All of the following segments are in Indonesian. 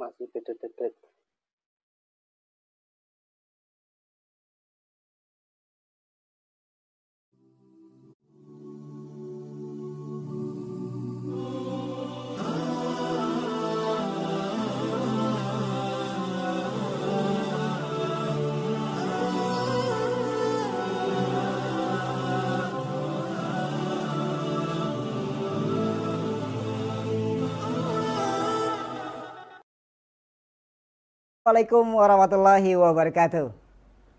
masih dedet-dedet. Assalamualaikum warahmatullahi wabarakatuh.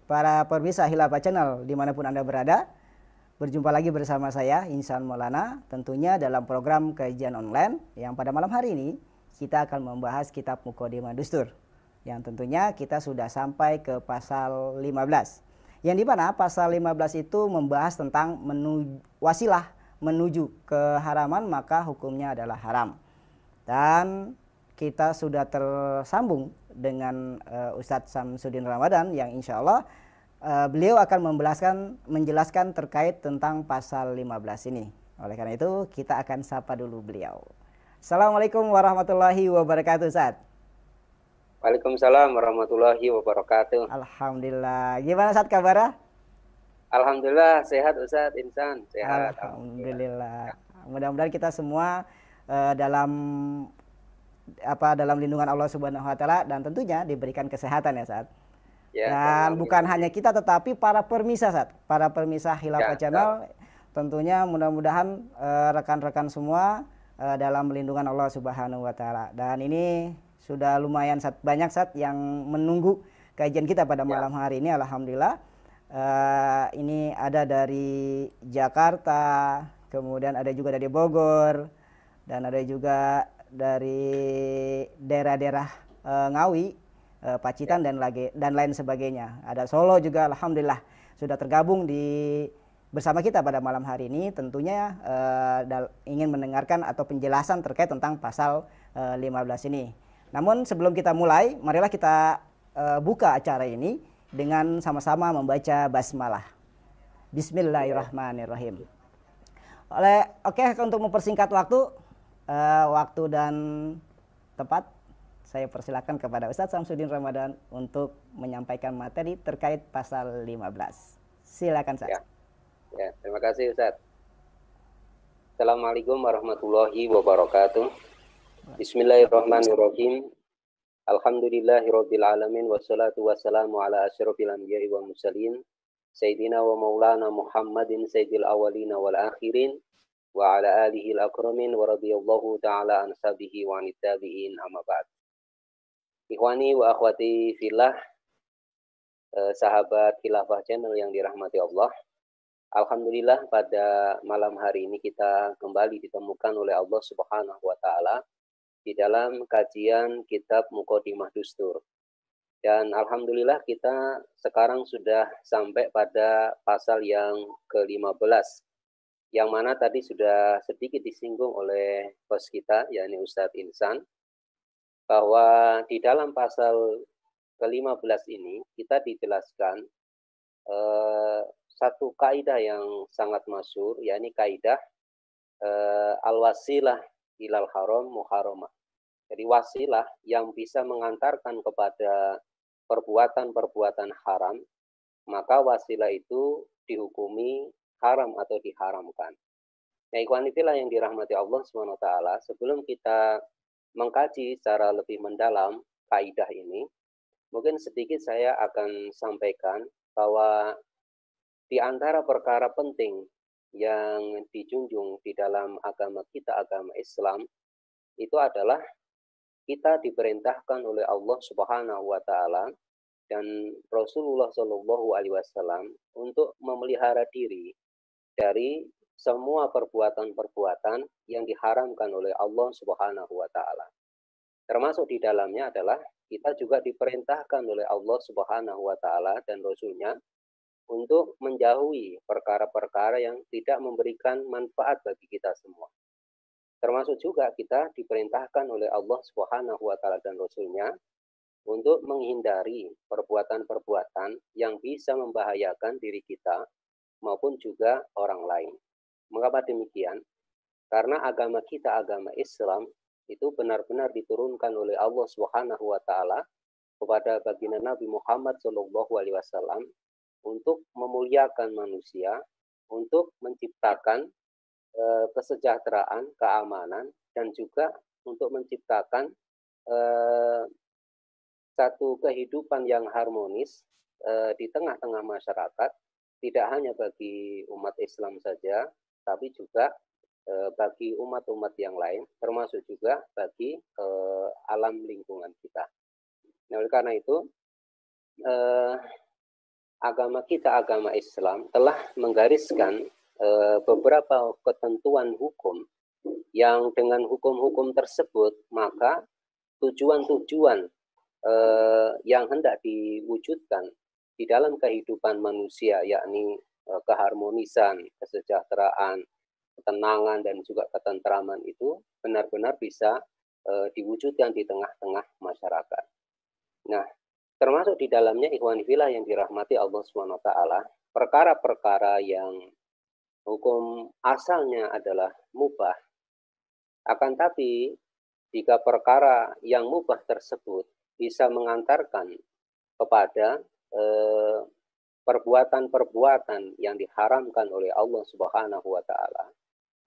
Para pemirsa Hilafah Channel di mana pun Anda berada Berjumpa lagi bersama saya Insan Maulana Tentunya dalam program kajian online Yang pada malam hari ini kita akan membahas kitab Mukodimah Dustur Yang tentunya kita sudah sampai ke pasal 15 Yang di mana pasal 15 itu membahas tentang menu, wasilah menuju keharaman maka hukumnya adalah haram. Dan kita sudah tersambung dengan uh, Ustadz Samsudin Ramadan yang insya Allah uh, beliau akan menjelaskan, menjelaskan terkait tentang pasal 15 ini. Oleh karena itu kita akan sapa dulu beliau. Assalamualaikum warahmatullahi wabarakatuh Ustadz. Waalaikumsalam warahmatullahi wabarakatuh. Alhamdulillah. Gimana saat kabarnya? Alhamdulillah sehat Ustadz Insan sehat. Alhamdulillah. Mudah-mudahan kita semua uh, dalam apa dalam lindungan Allah Subhanahu wa taala dan tentunya diberikan kesehatan ya saat. Ya, dan bukan hanya kita tetapi para permisa saat, para permisa Hilafah ya, Channel ya. tentunya mudah-mudahan uh, rekan-rekan semua uh, dalam lindungan Allah Subhanahu wa taala. Dan ini sudah lumayan saat banyak saat yang menunggu kajian kita pada ya. malam hari ini alhamdulillah. Uh, ini ada dari Jakarta, kemudian ada juga dari Bogor dan ada juga dari daerah-daerah e, Ngawi, e, Pacitan ya. dan lagi dan lain sebagainya. Ada Solo juga alhamdulillah sudah tergabung di bersama kita pada malam hari ini tentunya e, dal, ingin mendengarkan atau penjelasan terkait tentang pasal e, 15 ini. Namun sebelum kita mulai, marilah kita e, buka acara ini dengan sama-sama membaca basmalah. Bismillahirrahmanirrahim. Oleh oke okay, untuk mempersingkat waktu uh, waktu dan tempat saya persilakan kepada Ustadz Samsudin Ramadan untuk menyampaikan materi terkait pasal 15. Silakan Ustadz. Ya. ya, terima kasih Ustadz. Assalamualaikum warahmatullahi wabarakatuh. Bismillahirrahmanirrahim. Alhamdulillahirabbil alamin wassalatu wassalamu ala asyrafil anbiya'i wal mursalin sayyidina wa maulana Muhammadin sayyidil awwalina wal akhirin ala alihi al-akramin wa radiyallahu ta'ala an sabihi wa tabi'in amma ba'd. Ikhwani wa akhwati fillah eh, sahabat khilafah channel yang dirahmati Allah. Alhamdulillah pada malam hari ini kita kembali ditemukan oleh Allah Subhanahu wa taala di dalam kajian kitab Muqaddimah Dustur. Dan alhamdulillah kita sekarang sudah sampai pada pasal yang ke-15 yang mana tadi sudah sedikit disinggung oleh bos kita, yakni Ustadz Insan, bahwa di dalam pasal ke-15 ini kita dijelaskan eh, satu kaidah yang sangat masyur, yakni kaidah eh, al-wasilah ilal haram muharramah. Jadi wasilah yang bisa mengantarkan kepada perbuatan-perbuatan haram, maka wasilah itu dihukumi haram atau diharamkan. Nah, ikhwan itulah yang dirahmati Allah SWT. Sebelum kita mengkaji secara lebih mendalam kaidah ini, mungkin sedikit saya akan sampaikan bahwa di antara perkara penting yang dijunjung di dalam agama kita, agama Islam, itu adalah kita diperintahkan oleh Allah Subhanahu wa taala dan Rasulullah Shallallahu alaihi wasallam untuk memelihara diri dari semua perbuatan-perbuatan yang diharamkan oleh Allah Subhanahu wa taala. Termasuk di dalamnya adalah kita juga diperintahkan oleh Allah Subhanahu wa taala dan rasulnya untuk menjauhi perkara-perkara yang tidak memberikan manfaat bagi kita semua. Termasuk juga kita diperintahkan oleh Allah Subhanahu wa taala dan rasulnya untuk menghindari perbuatan-perbuatan yang bisa membahayakan diri kita maupun juga orang lain. Mengapa demikian? Karena agama kita, agama Islam, itu benar-benar diturunkan oleh Allah Subhanahu wa taala kepada baginda Nabi Muhammad wasallam untuk memuliakan manusia, untuk menciptakan e, kesejahteraan, keamanan dan juga untuk menciptakan e, satu kehidupan yang harmonis e, di tengah-tengah masyarakat, tidak hanya bagi umat Islam saja, tapi juga e, bagi umat-umat yang lain, termasuk juga bagi e, alam lingkungan kita. Nah, oleh karena itu, eh, agama kita, agama Islam, telah menggariskan eh, beberapa ketentuan hukum yang dengan hukum-hukum tersebut, maka tujuan-tujuan yang hendak diwujudkan di dalam kehidupan manusia, yakni eh, keharmonisan, kesejahteraan, ketenangan, dan juga ketentraman itu benar-benar bisa eh, diwujudkan di tengah-tengah masyarakat. Nah, termasuk di dalamnya ikhwan filah yang dirahmati Allah SWT, perkara-perkara yang hukum asalnya adalah mubah. Akan tapi, jika perkara yang mubah tersebut bisa mengantarkan kepada perbuatan-perbuatan yang diharamkan oleh Allah Subhanahu wa taala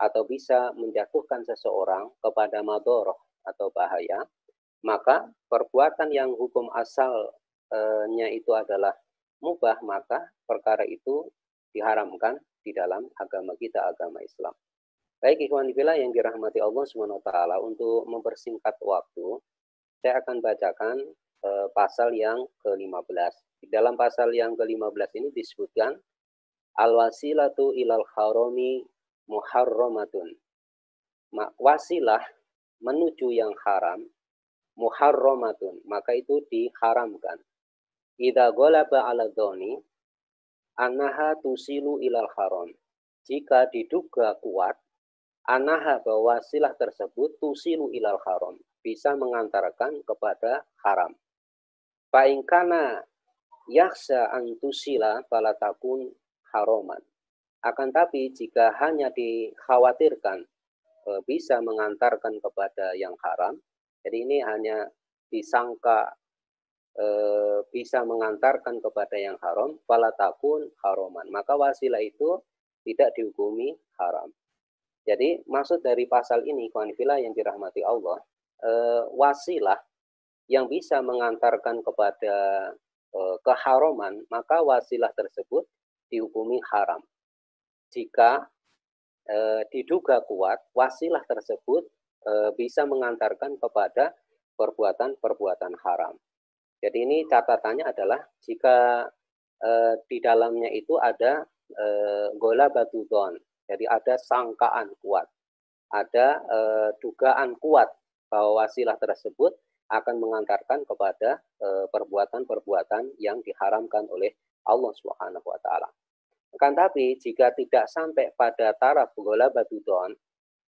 atau bisa menjatuhkan seseorang kepada madoroh atau bahaya, maka perbuatan yang hukum asalnya itu adalah mubah, maka perkara itu diharamkan di dalam agama kita, agama Islam. Baik ikhwan bila yang dirahmati Allah SWT, untuk mempersingkat waktu, saya akan bacakan eh, pasal yang ke-15. Di dalam pasal yang ke-15 ini disebutkan al-wasilatu ilal harami muharramatun. Wasilah menuju yang haram muharramatun, maka itu diharamkan. Idza ghalaba 'ala dhoni anaha tusilu ilal haram. Jika diduga kuat, anaha bahwa silah tersebut tusilu ilal haram, bisa mengantarkan kepada haram. Fa'ingkana yaksa antusila falatakun haroman. Akan tapi jika hanya dikhawatirkan e, bisa mengantarkan kepada yang haram, jadi ini hanya disangka e, bisa mengantarkan kepada yang haram, fala takun haroman. Maka wasilah itu tidak dihukumi haram. Jadi maksud dari pasal ini, kawanfila yang dirahmati Allah, e, wasilah yang bisa mengantarkan kepada e, keharoman, maka wasilah tersebut dihukumi haram. Jika e, diduga kuat, wasilah tersebut Eh, bisa mengantarkan kepada perbuatan-perbuatan haram. Jadi ini catatannya adalah jika e, di dalamnya itu ada e, gola batudon, jadi ada sangkaan kuat, ada e, dugaan kuat bahwa wasilah tersebut akan mengantarkan kepada perbuatan-perbuatan yang diharamkan oleh Allah Subhanahu wa taala. Kan tapi jika tidak sampai pada taraf gola batudon,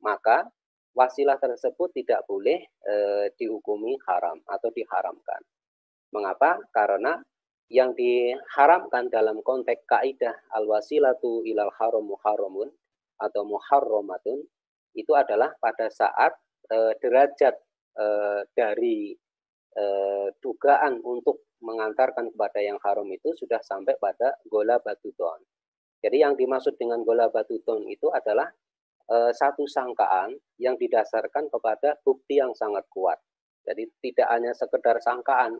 maka wasilah tersebut tidak boleh e, dihukumi haram atau diharamkan. Mengapa? Karena yang diharamkan dalam konteks kaidah al-wasilatu ilal haram muharramun atau muharramatun itu adalah pada saat e, derajat e, dari e, dugaan untuk mengantarkan kepada yang haram itu sudah sampai pada gola batuton. Jadi yang dimaksud dengan gola batuton itu adalah Eh, satu sangkaan yang didasarkan kepada bukti yang sangat kuat. Jadi tidak hanya sekedar sangkaan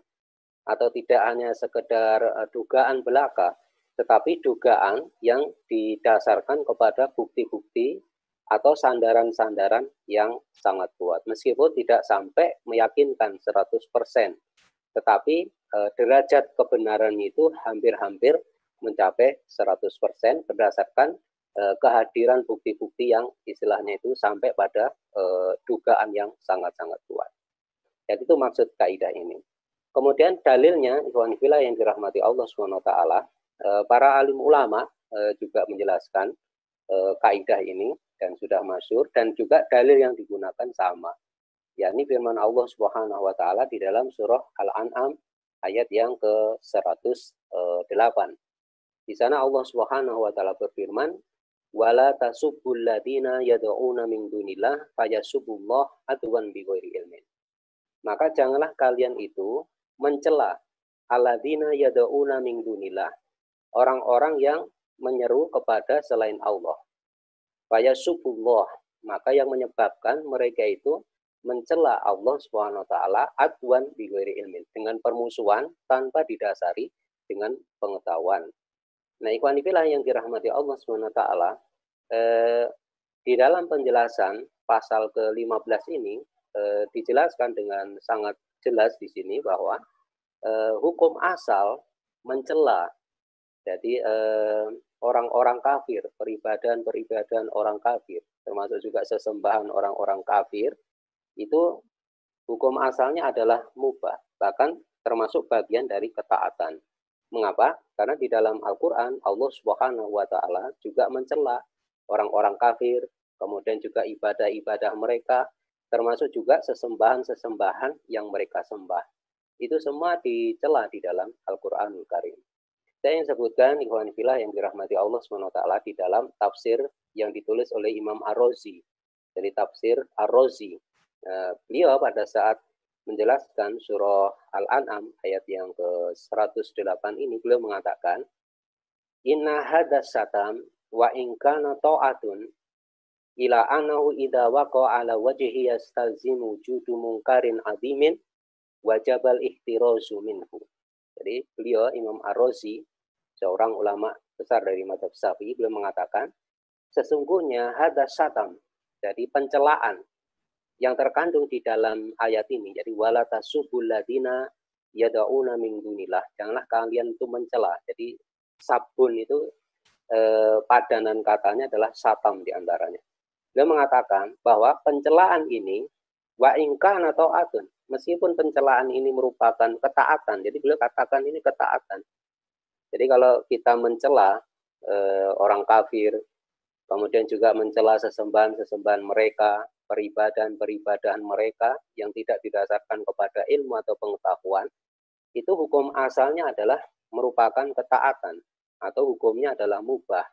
atau tidak hanya sekedar uh, dugaan belaka, tetapi dugaan yang didasarkan kepada bukti-bukti atau sandaran-sandaran yang sangat kuat. Meskipun tidak sampai meyakinkan 100%, tetapi uh, derajat kebenaran itu hampir-hampir mencapai 100% berdasarkan Eh, kehadiran bukti-bukti yang istilahnya itu sampai pada uh, dugaan yang sangat-sangat kuat. Jadi itu maksud kaidah ini. Kemudian dalilnya, Ikhwan Fila yang dirahmati Allah SWT, para alim ulama juga menjelaskan kaidah ini dan sudah masyur dan juga dalil yang digunakan sama. yakni firman Allah Subhanahu wa taala di dalam surah Al-An'am ayat yang ke-108. Di sana Allah Subhanahu wa taala berfirman, wala tasubbul ladina yad'una min dunillah fayasubbullah adwan bighairi ilmin. Maka janganlah kalian itu mencela alladzina yad'una min dunillah. Orang-orang yang menyeru kepada selain Allah. Fayasubbullah, maka yang menyebabkan mereka itu mencela Allah Subhanahu wa taala adwan bighairi ilmin dengan permusuhan tanpa didasari dengan pengetahuan. Nah, ikhwan yang dirahmati Allah SWT, eh, di dalam penjelasan pasal ke-15 ini eh, dijelaskan dengan sangat jelas di sini bahwa eh, hukum asal mencela. Jadi eh, orang-orang kafir, peribadahan-peribadahan orang kafir, termasuk juga sesembahan orang-orang kafir, itu hukum asalnya adalah mubah, bahkan termasuk bagian dari ketaatan. Mengapa? Karena di dalam Al-Quran Allah Subhanahu wa Ta'ala juga mencela orang-orang kafir, kemudian juga ibadah-ibadah mereka, termasuk juga sesembahan-sesembahan yang mereka sembah. Itu semua dicela di dalam Al-Quranul Karim. Saya yang sebutkan ikhwan filah yang dirahmati Allah SWT di dalam tafsir yang ditulis oleh Imam Ar-Razi. Jadi tafsir Ar-Razi. Nah, beliau pada saat menjelaskan surah Al-An'am ayat yang ke-108 ini beliau mengatakan Inna hadas satam wa inkana ta'atun ila anahu idha waqa ala wajhi yastalzimu wujudu munkarin adimin wajabal ihtirazu minhu. Jadi beliau Imam Ar-Razi seorang ulama besar dari madhab Syafi'i beliau mengatakan sesungguhnya hadas satam jadi pencelaan yang terkandung di dalam ayat ini. Jadi wala tasubul ladina yada'una min dunillah. Janganlah kalian itu mencela. Jadi sabun itu eh, padanan katanya adalah satam di antaranya. Dia mengatakan bahwa pencelaan ini wa ingkan atau atun. Meskipun pencelaan ini merupakan ketaatan. Jadi beliau katakan ini ketaatan. Jadi kalau kita mencela eh, orang kafir, kemudian juga mencela sesembahan-sesembahan mereka, peribadahan-peribadahan mereka yang tidak didasarkan kepada ilmu atau pengetahuan, itu hukum asalnya adalah merupakan ketaatan atau hukumnya adalah mubah.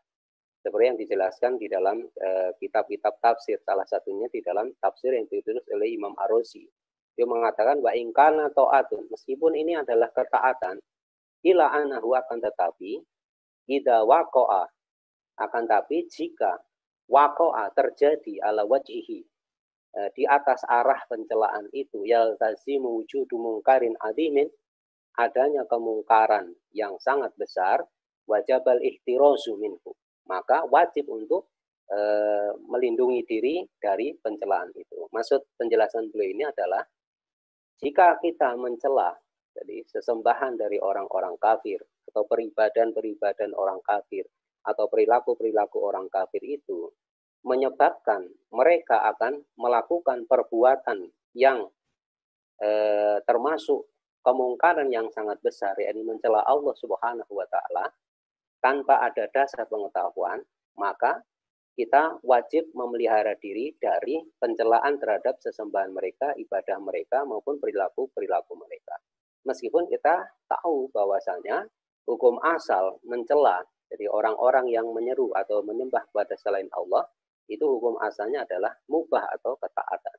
Seperti yang dijelaskan di dalam eh, kitab-kitab e, tafsir, salah satunya di dalam tafsir yang ditulis oleh Imam Arosi. Dia mengatakan wa ingkana ta'atun, meskipun ini adalah ketaatan, ila anahu akan tetapi ida waqa'a akan tapi jika waqa'a terjadi ala wajhihi Eh, di atas arah pencelaan itu yaltazimu wujudu mungkarin adimin adanya kemungkaran yang sangat besar wajabal ihtirazu minhu. Maka wajib untuk e, melindungi diri dari pencelaan itu. Maksud penjelasan beliau ini adalah jika kita mencela jadi sesembahan dari orang-orang kafir atau peribadan-peribadan orang kafir atau perilaku-perilaku orang kafir itu menyebabkan mereka akan melakukan perbuatan yang eh, termasuk kemungkaran yang sangat besar yakni mencela Allah Subhanahu wa taala tanpa ada dasar pengetahuan maka kita wajib memelihara diri dari pencelaan terhadap sesembahan mereka, ibadah mereka maupun perilaku-perilaku mereka. Meskipun kita tahu bahwasanya hukum asal mencela jadi orang-orang yang menyeru atau menyembah kepada selain Allah itu hukum asalnya adalah mubah atau ketaatan.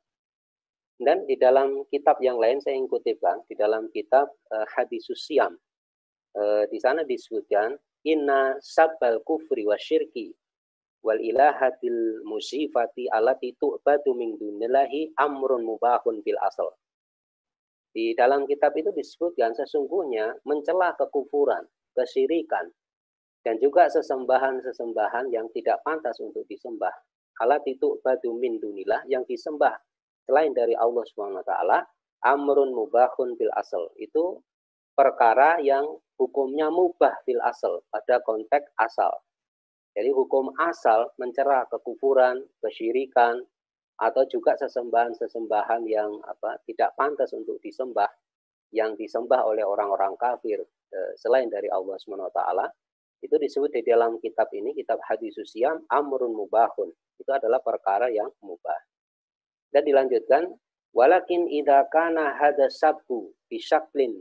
Dan di dalam kitab yang lain saya kutipkan, di dalam kitab uh, Hadisus Siam, uh, di sana disebutkan, Inna sabbal kufri wa syirki wal ilahatil musifati alati tu'batu min dunillahi amrun mubahun fil asal. Di dalam kitab itu disebutkan sesungguhnya mencela kekufuran, kesyirikan, dan juga sesembahan-sesembahan yang tidak pantas untuk disembah alat itu batu min dunilah yang disembah selain dari Allah Subhanahu wa amrun mubahun bil asal itu perkara yang hukumnya mubah fil asal pada konteks asal. Jadi hukum asal mencerah kekufuran, kesyirikan, atau juga sesembahan-sesembahan yang apa tidak pantas untuk disembah, yang disembah oleh orang-orang kafir eh, selain dari Allah taala itu disebut di dalam kitab ini, kitab hadis usiam, amrun mubahun. Itu adalah perkara yang mubah. Dan dilanjutkan, walakin idha kana sabbu bisyaklin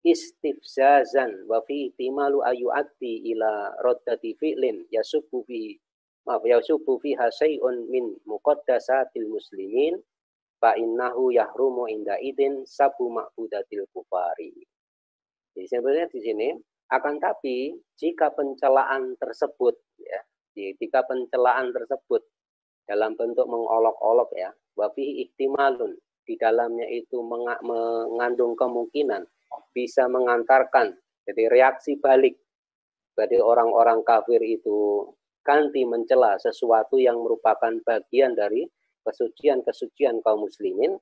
istifzazan wa fi ihtimalu ayu'ati ila roddati fi'lin yasubbu fi maaf yasubu fiha syai'un min muqaddasatil muslimin fa innahu yahrumu inda idin sabu ma'budatil kufari. Jadi sebenarnya di sini akan tapi jika pencelaan tersebut ya, jika pencelaan tersebut dalam bentuk mengolok-olok ya, wafi ihtimalun di dalamnya itu mengandung kemungkinan bisa mengantarkan jadi reaksi balik bagi orang-orang kafir itu ganti mencela sesuatu yang merupakan bagian dari kesucian-kesucian kaum muslimin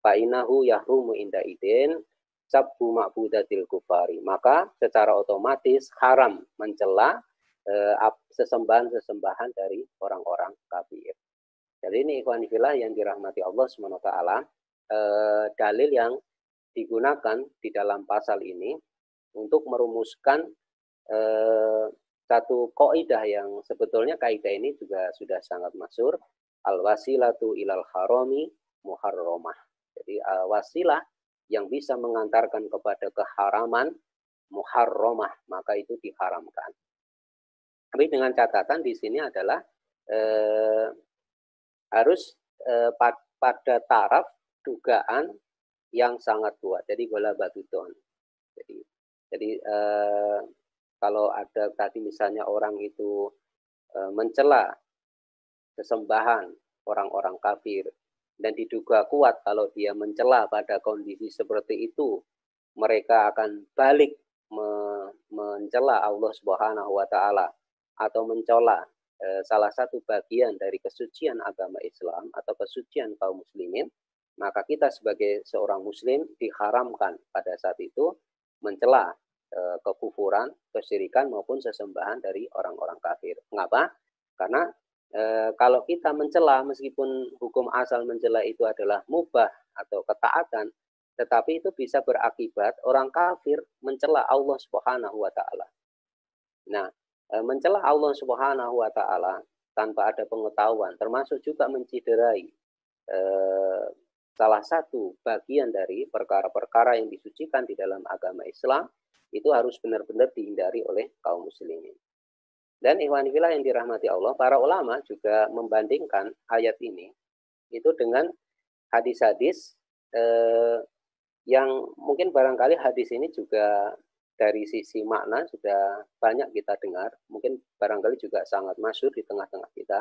fa'inahu yahrumu inda idin sabbu ma'budatil kufari maka secara otomatis haram mencela eh, sesembahan-sesembahan dari orang-orang kafir. Jadi ini ikhwan yang dirahmati Allah SWT eh, dalil yang digunakan di dalam pasal ini untuk merumuskan eh, satu kaidah yang sebetulnya kaidah ini juga sudah sangat masyur al wasilatu ilal harami muharramah. Jadi uh, wasilah yang bisa mengantarkan kepada keharaman muharramah, maka itu diharamkan. Tapi dengan catatan di sini adalah eh, harus eh, pada taraf dugaan yang sangat kuat. Jadi gola batudon. Jadi jadi eh, kalau ada tadi misalnya orang itu eh, mencela sesembahan orang-orang kafir dan diduga kuat kalau dia mencela pada kondisi seperti itu mereka akan balik mencela Allah Subhanahu wa taala atau mencolak e, salah satu bagian dari kesucian agama Islam atau kesucian kaum muslimin, maka kita sebagai seorang muslim diharamkan pada saat itu mencela e, kekufuran, kesyirikan maupun sesembahan dari orang-orang kafir. Mengapa? Karena e, kalau kita mencela meskipun hukum asal mencela itu adalah mubah atau ketaatan, tetapi itu bisa berakibat orang kafir mencela Allah Subhanahu wa taala. Nah, Eh, mencela Allah Subhanahu wa taala tanpa ada pengetahuan termasuk juga menciderai eh, salah satu bagian dari perkara-perkara yang disucikan di dalam agama Islam itu harus benar-benar dihindari oleh kaum muslimin. Dan ikhwan fillah yang dirahmati Allah, para ulama juga membandingkan ayat ini itu dengan hadis-hadis eh, yang mungkin barangkali hadis ini juga dari sisi makna sudah banyak kita dengar, mungkin barangkali juga sangat masyur di tengah-tengah kita.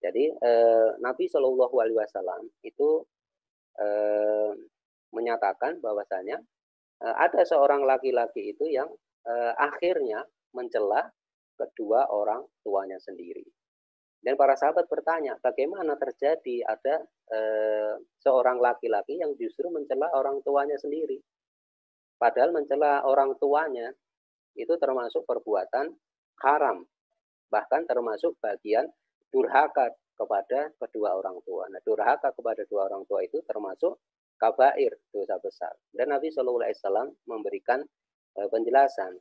Jadi eh, Nabi Shallallahu Alaihi Wasallam itu eh, menyatakan bahwasanya eh, ada seorang laki-laki itu yang eh, akhirnya mencela kedua orang tuanya sendiri. Dan para sahabat bertanya, bagaimana terjadi ada seorang laki-laki yang justru mencela orang tuanya sendiri? Padahal mencela orang tuanya itu termasuk perbuatan haram. Bahkan termasuk bagian durhaka kepada kedua orang tua. Nah, durhaka kepada dua orang tua itu termasuk kabair, dosa besar. Dan Nabi Shallallahu Alaihi Wasallam memberikan uh, penjelasan.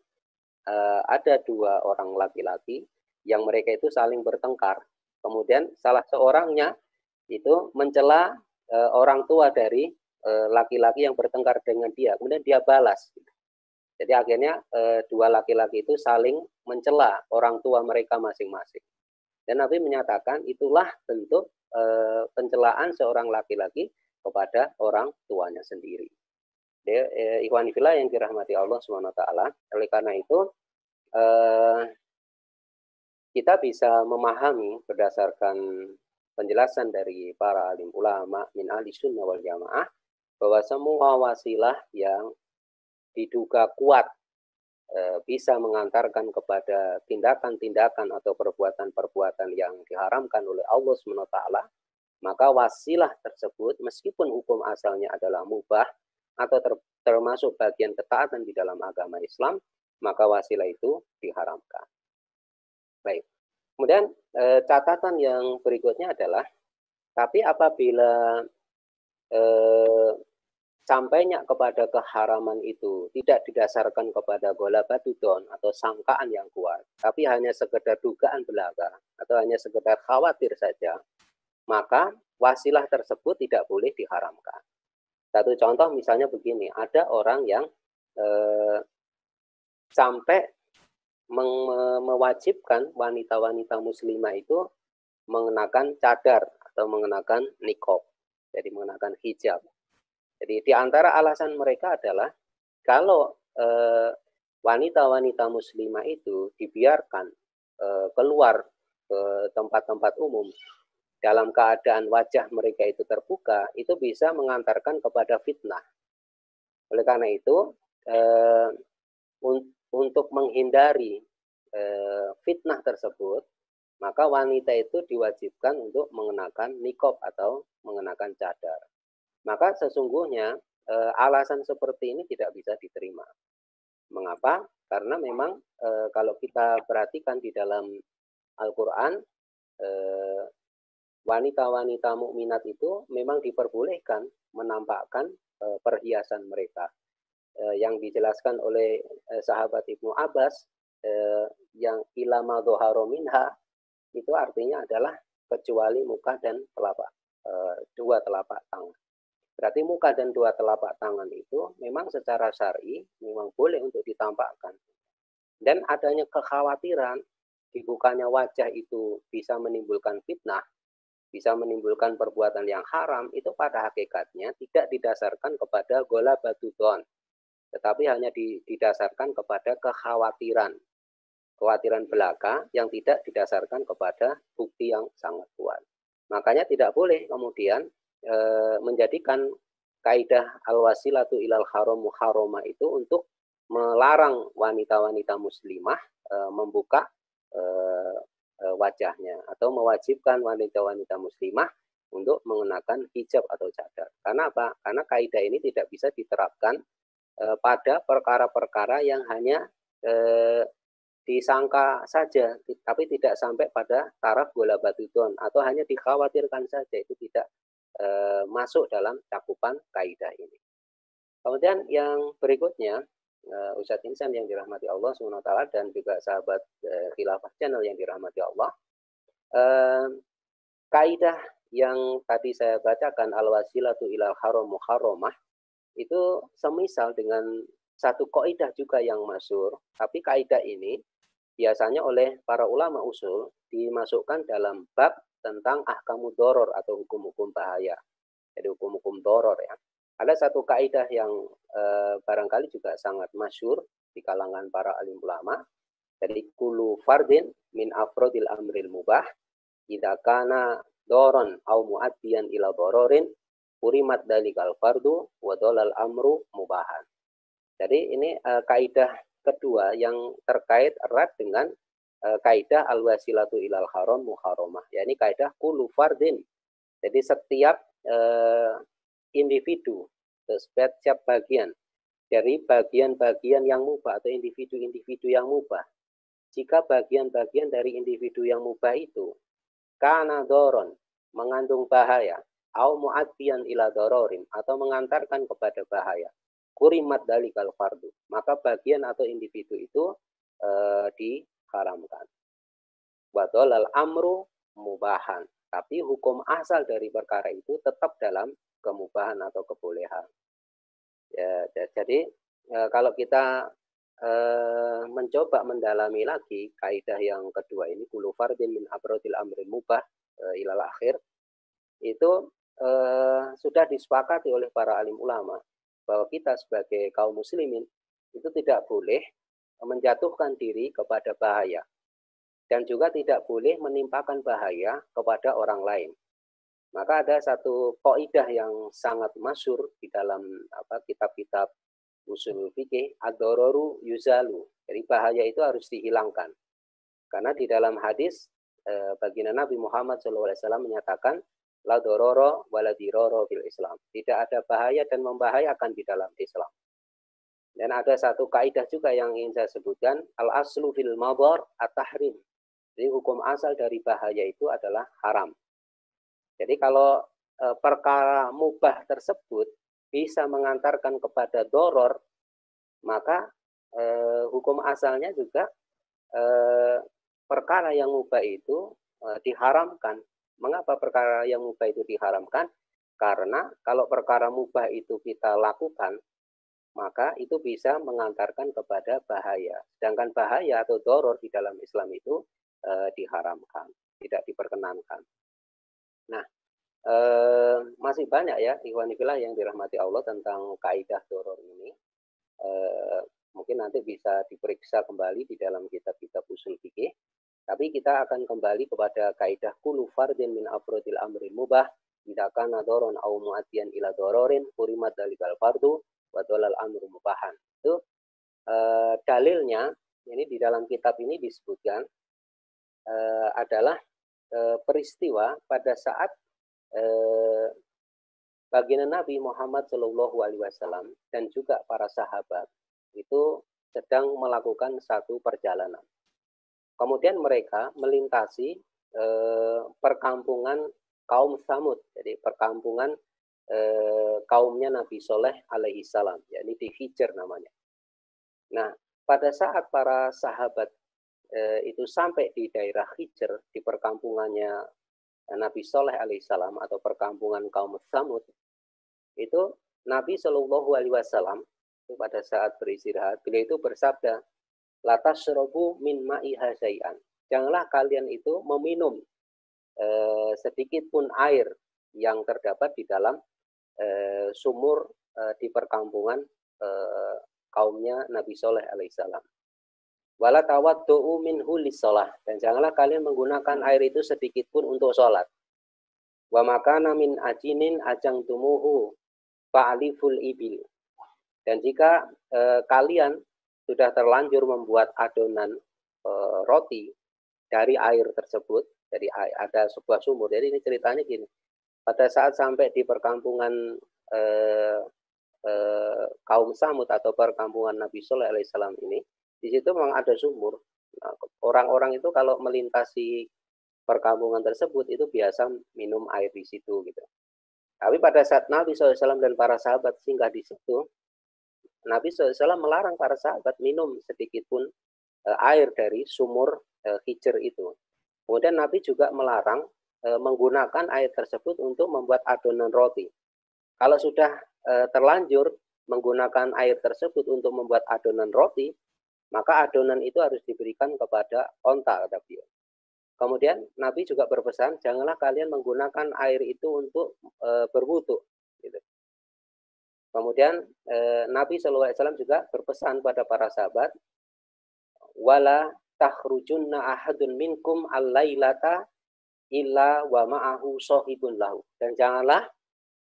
Uh, ada dua orang laki-laki yang mereka itu saling bertengkar. Kemudian salah seorangnya itu mencela uh, orang tua dari Eh, laki-laki yang bertengkar dengan dia, kemudian dia balas. Jadi akhirnya dua laki-laki itu saling mencela orang tua mereka masing-masing. Dan Nabi menyatakan itulah bentuk e, pencelaan seorang laki-laki kepada orang tuanya sendiri. Dia, e, Ikhwan Fila yang dirahmati Allah SWT. Oleh karena itu, e, kita bisa memahami berdasarkan penjelasan dari para alim ulama min ahli sunnah wal jamaah bahwa semua wasilah yang diduga kuat bisa mengantarkan kepada tindakan-tindakan atau perbuatan-perbuatan yang diharamkan oleh Allah SWT, maka wasilah tersebut meskipun hukum asalnya adalah mubah atau ter, termasuk bagian ketaatan di dalam agama Islam, maka wasilah itu diharamkan. Baik. Kemudian e, catatan yang berikutnya adalah tapi apabila eh, sampainya kepada keharaman itu tidak didasarkan kepada gola batudon atau sangkaan yang kuat, tapi hanya sekedar dugaan belaka atau hanya sekedar khawatir saja, maka wasilah tersebut tidak boleh diharamkan. Satu contoh misalnya begini, ada orang yang eh, sampai mewajibkan wanita-wanita muslimah itu mengenakan cadar atau mengenakan nikob, jadi mengenakan hijab. Jadi di antara alasan mereka adalah kalau eh, wanita-wanita muslimah itu dibiarkan eh, keluar ke tempat-tempat umum dalam keadaan wajah mereka itu terbuka, itu bisa mengantarkan kepada fitnah. Oleh karena itu, eh, un untuk menghindari eh, fitnah tersebut, maka wanita itu diwajibkan untuk mengenakan nikob atau mengenakan cadar. Maka sesungguhnya eh, alasan seperti ini tidak bisa diterima. Mengapa? Karena memang eh, kalau kita perhatikan di dalam Al-Quran, eh, wanita-wanita mukminat itu memang diperbolehkan menampakkan uh, perhiasan mereka. Uh, yang dijelaskan oleh uh, sahabat Ibnu Abbas uh, yang ilama doharo minha itu artinya adalah kecuali muka dan telapak uh, dua telapak tangan. Berarti muka dan dua telapak tangan itu memang secara syar'i memang boleh untuk ditampakkan. Dan adanya kekhawatiran dibukanya wajah itu bisa menimbulkan fitnah, bisa menimbulkan perbuatan yang haram itu pada hakikatnya tidak didasarkan kepada gola batu don, tetapi hanya didasarkan kepada kekhawatiran kekhawatiran belaka yang tidak didasarkan kepada bukti yang sangat kuat makanya tidak boleh kemudian e, menjadikan kaidah al wasilatu ilal haram muharrama itu untuk melarang wanita-wanita muslimah e, membuka e, Eh, wajahnya atau mewajibkan wanita-wanita muslimah untuk mengenakan hijab atau cadar. Karena apa? Karena kaidah ini tidak bisa diterapkan eh, pada perkara-perkara yang hanya eh, disangka saja, tapi tidak sampai pada taraf bola batu don atau hanya dikhawatirkan saja itu tidak masuk dalam cakupan kaidah ini. Kemudian yang berikutnya uh, Ustadz Insan yang dirahmati Allah SWT dan juga sahabat uh, Khilafah Channel yang dirahmati Allah. Uh, kaidah yang tadi saya bacakan al-wasilatu ilal haram muharramah itu semisal dengan satu kaidah juga yang masyur, tapi kaidah ini biasanya oleh para ulama usul dimasukkan dalam bab tentang ahkamu doror atau hukum-hukum bahaya. Jadi hukum-hukum doror ya. Ada satu kaidah yang eh, barangkali juga sangat masyur di kalangan para alim ulama. Jadi kulu fardin min afrodil amril mubah idza kana doron au muaddiyan ila dororin urimat dalikal fardu wa dolal amru mubahan. Jadi ini eh, kaidah kedua yang terkait erat dengan kaidah al wasilatu ilal haram muharramah. Ya ini kaidah kulu fardin. Jadi setiap eh, individu, setiap bagian dari bagian-bagian yang mubah atau individu-individu yang mubah. Jika bagian-bagian dari individu yang mubah itu karena doron mengandung bahaya, au mu'addiyan ila dororin atau mengantarkan kepada bahaya, kurimat dalikal fardu, maka bagian atau individu itu e, diharamkan. Wadolal amru mubahan. Tapi hukum asal dari perkara itu tetap dalam kemubahan atau kebolehan. Ya, jadi e, kalau kita e, mencoba mendalami lagi kaidah yang kedua ini kulu fardin min abrodil amri mubah e, ilal akhir itu e, sudah disepakati oleh para alim ulama bahwa kita sebagai kaum muslimin itu tidak boleh menjatuhkan diri kepada bahaya dan juga tidak boleh menimpakan bahaya kepada orang lain. Maka ada satu kaidah yang sangat masyur di dalam apa kitab-kitab usul fikih ad-dararu yuzalu. Jadi bahaya itu harus dihilangkan. Karena di dalam hadis eh, baginda Nabi Muhammad SAW menyatakan la dororo wala diroro fil Islam. Tidak ada bahaya dan membahayakan di dalam Islam. Dan ada satu kaidah juga yang ingin saya sebutkan, al aslu fil mabor at-tahrim. Jadi hukum asal dari bahaya itu adalah haram. Jadi kalau e, perkara mubah tersebut bisa mengantarkan kepada doror, maka e, hukum asalnya juga e, perkara yang mubah itu e, diharamkan. Mengapa perkara yang mubah itu diharamkan? Karena kalau perkara mubah itu kita lakukan, maka itu bisa mengantarkan kepada bahaya. Sedangkan bahaya atau doror di dalam Islam itu e, diharamkan. tidak diperkenankan. Nah, eh, masih banyak ya ikhwanifillah yang dirahmati Allah tentang kaidah doror ini. Eh, mungkin nanti bisa diperiksa kembali di dalam kitab-kitab usul fikih. Tapi kita akan kembali kepada kaidah kulu fardin min afrodil amri mubah tidak doron au mu'atiyan ila dororin kurimat dalikal fardu wa dolal amru mubahan. Itu uh, dalilnya ini di dalam kitab ini disebutkan uh, adalah uh, peristiwa pada saat uh, baginda Nabi Muhammad Shallallahu Alaihi Wasallam dan juga para sahabat itu sedang melakukan satu perjalanan. Kemudian mereka melintasi eh, perkampungan kaum Samud, jadi perkampungan eh, kaumnya Nabi Soleh alaihi salam, yakni di Hijr namanya. Nah, pada saat para sahabat eh, itu sampai di daerah Hijr, di perkampungannya Nabi Soleh alaihissalam atau perkampungan kaum Samud, itu Nabi Shallallahu alaihi wasallam pada saat beristirahat, beliau itu bersabda, latas serobu min ma'i Janganlah kalian itu meminum eh, sedikit pun air yang terdapat di dalam eh, sumur eh, di perkampungan eh, kaumnya Nabi Soleh alaihissalam. Wala tawaddu'u minhu sholah. Dan janganlah kalian menggunakan air itu sedikit pun untuk sholat. Wa makana min ajinin ajang tumuhu fa'aliful ibil. Dan jika eh, kalian sudah terlanjur membuat adonan eh, roti dari air tersebut, jadi ada sebuah sumur. Jadi ini ceritanya gini. Pada saat sampai di perkampungan eh, eh, kaum Samud atau perkampungan Nabi Soleh alaihissalam ini, di situ memang ada sumur. Nah, orang-orang itu kalau melintasi perkampungan tersebut itu biasa minum air di situ gitu. Tapi pada saat Nabi SAW dan para sahabat singgah di situ, Nabi SAW melarang para sahabat minum sedikit pun eh, air dari sumur eh, hijr itu. Kemudian Nabi juga melarang menggunakan air tersebut untuk membuat adonan roti. Kalau sudah e, terlanjur menggunakan air tersebut untuk membuat adonan roti, maka adonan itu harus diberikan kepada onta beliau. Kemudian Nabi juga berpesan, janganlah kalian menggunakan air itu untuk e, berwudu. Gitu. Kemudian e, Nabi SAW juga berpesan pada para sahabat, wala takhrujunna ahadun minkum al-lailata illa wa ma'ahu sahibun lahu. Dan janganlah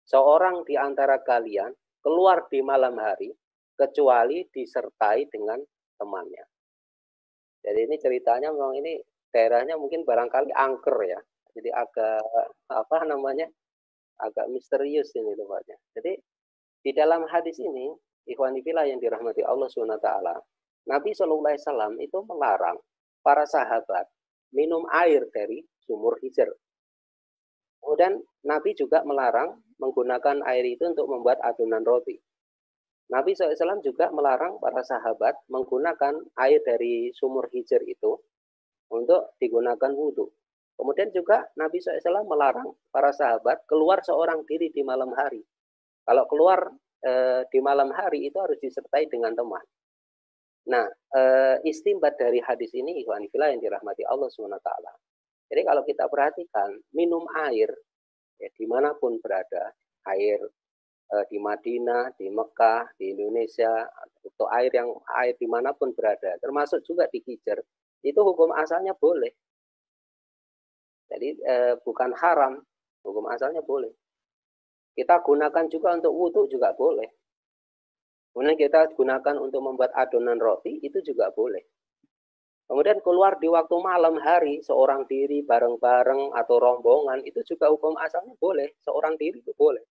seorang di antara kalian keluar di malam hari kecuali disertai dengan temannya. Jadi ini ceritanya memang ini daerahnya mungkin barangkali angker ya. Jadi agak apa namanya? agak misterius ini tempatnya. Jadi di dalam hadis ini ikhwan yang dirahmati Allah SWT Nabi Shallallahu Alaihi Wasallam itu melarang para sahabat minum air dari sumur hijr. Kemudian Nabi juga melarang menggunakan air itu untuk membuat adonan roti. Nabi SAW juga melarang para sahabat menggunakan air dari sumur hijr itu untuk digunakan wudhu. Kemudian juga Nabi SAW melarang para sahabat keluar seorang diri di malam hari. Kalau keluar e, di malam hari itu harus disertai dengan teman. Nah, e, istimbat dari hadis ini ikhwan fillah yang dirahmati Allah SWT. Jadi kalau kita perhatikan, minum air ya, di mana pun berada, air e, di Madinah, di Mekah, di Indonesia, atau air yang air di mana pun berada, termasuk juga di Kijer, itu hukum asalnya boleh. Jadi e, bukan haram, hukum asalnya boleh. Kita gunakan juga untuk wudhu juga boleh. Kemudian kita gunakan untuk membuat adonan roti, itu juga boleh. Kemudian keluar di waktu malam hari, seorang diri bareng-bareng atau rombongan, itu juga hukum asalnya boleh. Seorang diri itu boleh.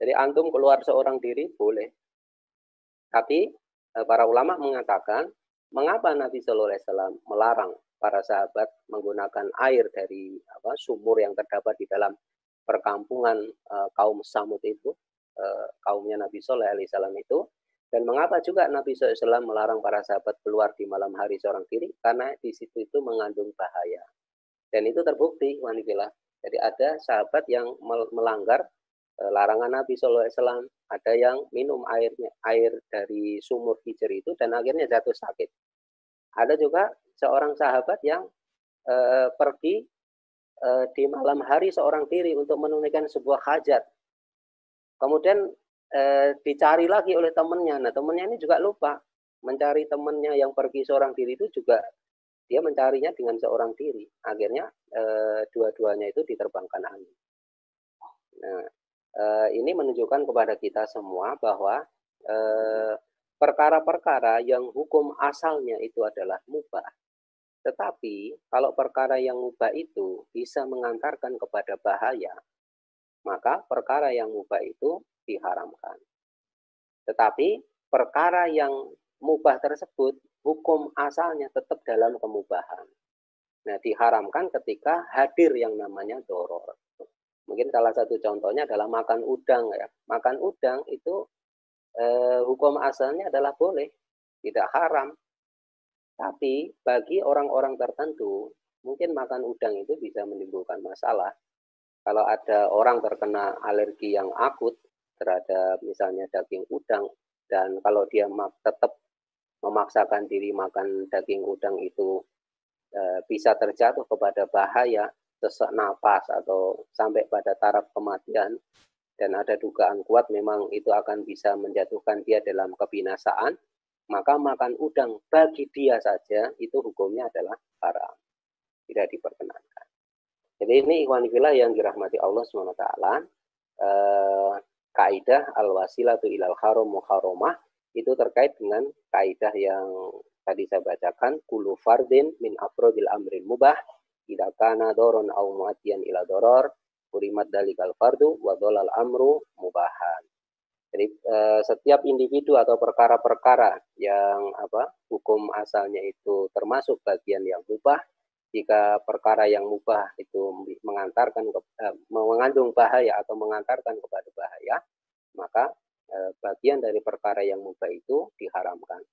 Jadi antum keluar seorang diri boleh. Tapi eh, para ulama mengatakan, mengapa Nabi Shallallahu Alaihi Wasallam melarang para sahabat menggunakan air dari apa, sumur yang terdapat di dalam perkampungan uh, kaum Samud itu? Eh, kaumnya Nabi Soleh alaihissalam itu. Dan mengapa juga Nabi SAW melarang para sahabat keluar di malam hari seorang diri? Karena di situ itu mengandung bahaya. Dan itu terbukti, wanita. Jadi ada sahabat yang melanggar eh, larangan Nabi SAW. Ada yang minum airnya air dari sumur hijr itu dan akhirnya jatuh sakit. Ada juga seorang sahabat yang e, pergi uh, di malam hari seorang diri untuk menunaikan sebuah hajat. Kemudian uh, dicari lagi oleh temannya. Nah, temannya ini juga lupa mencari temannya yang pergi seorang diri itu juga dia mencarinya dengan seorang diri. Akhirnya uh, dua-duanya itu diterbangkan angin. Nah, uh, ini menunjukkan kepada kita semua bahwa perkara-perkara yang hukum asalnya itu adalah mubah tetapi kalau perkara yang mubah itu bisa mengantarkan kepada bahaya, maka perkara yang mubah itu diharamkan. Tetapi perkara yang mubah tersebut hukum asalnya tetap dalam kemubahan. Nah, diharamkan ketika hadir yang namanya doror. Mungkin salah satu contohnya adalah makan udang ya. Makan udang itu eh, hukum asalnya adalah boleh, tidak haram. Tapi bagi orang-orang tertentu, mungkin makan udang itu bisa menimbulkan masalah. Kalau ada orang terkena alergi yang akut terhadap misalnya daging udang, dan kalau dia tetap memaksakan diri makan daging udang itu e, bisa terjatuh kepada bahaya sesak napas atau sampai pada taraf kematian dan ada dugaan kuat memang itu akan bisa menjatuhkan dia dalam kebinasaan maka makan udang bagi dia saja itu hukumnya adalah haram. Tidak diperkenankan. Jadi ini ikhwan yang dirahmati Allah SWT. Eh, kaidah al-wasilatu ilal haram muharramah itu terkait dengan kaidah yang tadi saya bacakan kulu fardin min afrodil amrin mubah tidak kana doron au muatian ila doror kurimat dalikal fardu wa dolal amru mubahan. Jadi eh, setiap individu atau perkara-perkara yang apa hukum asalnya itu termasuk bagian yang mubah, jika perkara yang mubah itu mengantarkan ke, eh, mengandung bahaya atau mengantarkan kepada bahaya, maka eh, bagian dari perkara yang mubah itu diharamkan.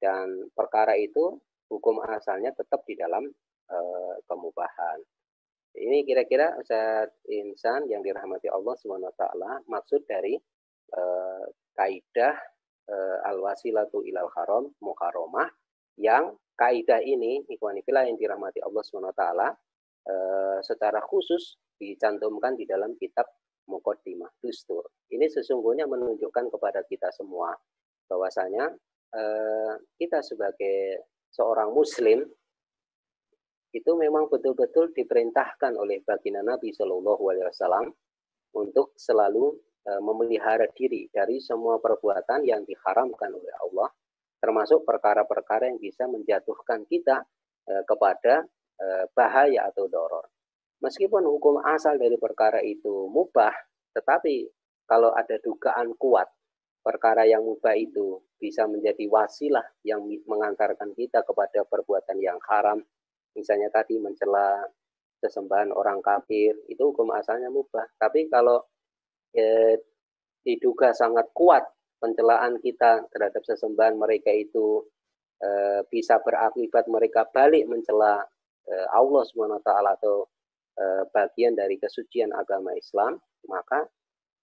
Dan perkara itu hukum asalnya tetap di dalam eh, kemubahan. Ini kira-kira Ustaz Insan yang dirahmati Allah SWT maksud dari eh, kaidah eh, al-wasilatu ilal haram muharramah yang kaidah ini ikhwanifillah yang dirahmati Allah SWT eh, secara khusus dicantumkan di dalam kitab Muqaddimah Dustur. Ini sesungguhnya menunjukkan kepada kita semua bahwasanya eh, kita sebagai seorang muslim itu memang betul-betul diperintahkan oleh baginda Nabi Shallallahu Alaihi Wasallam untuk selalu E, memelihara diri dari semua perbuatan yang diharamkan oleh Allah, termasuk perkara-perkara yang bisa menjatuhkan kita e, kepada e, bahaya atau doror. Meskipun hukum asal dari perkara itu mubah, tetapi kalau ada dugaan kuat, perkara yang mubah itu bisa menjadi wasilah yang mengantarkan kita kepada perbuatan yang haram, misalnya tadi mencela sesembahan orang kafir, itu hukum asalnya mubah. Tapi kalau eh, diduga sangat kuat pencelaan kita terhadap sesembahan mereka itu eh, bisa berakibat mereka balik mencela eh, Allah swt atau eh, bagian dari kesucian agama Islam, maka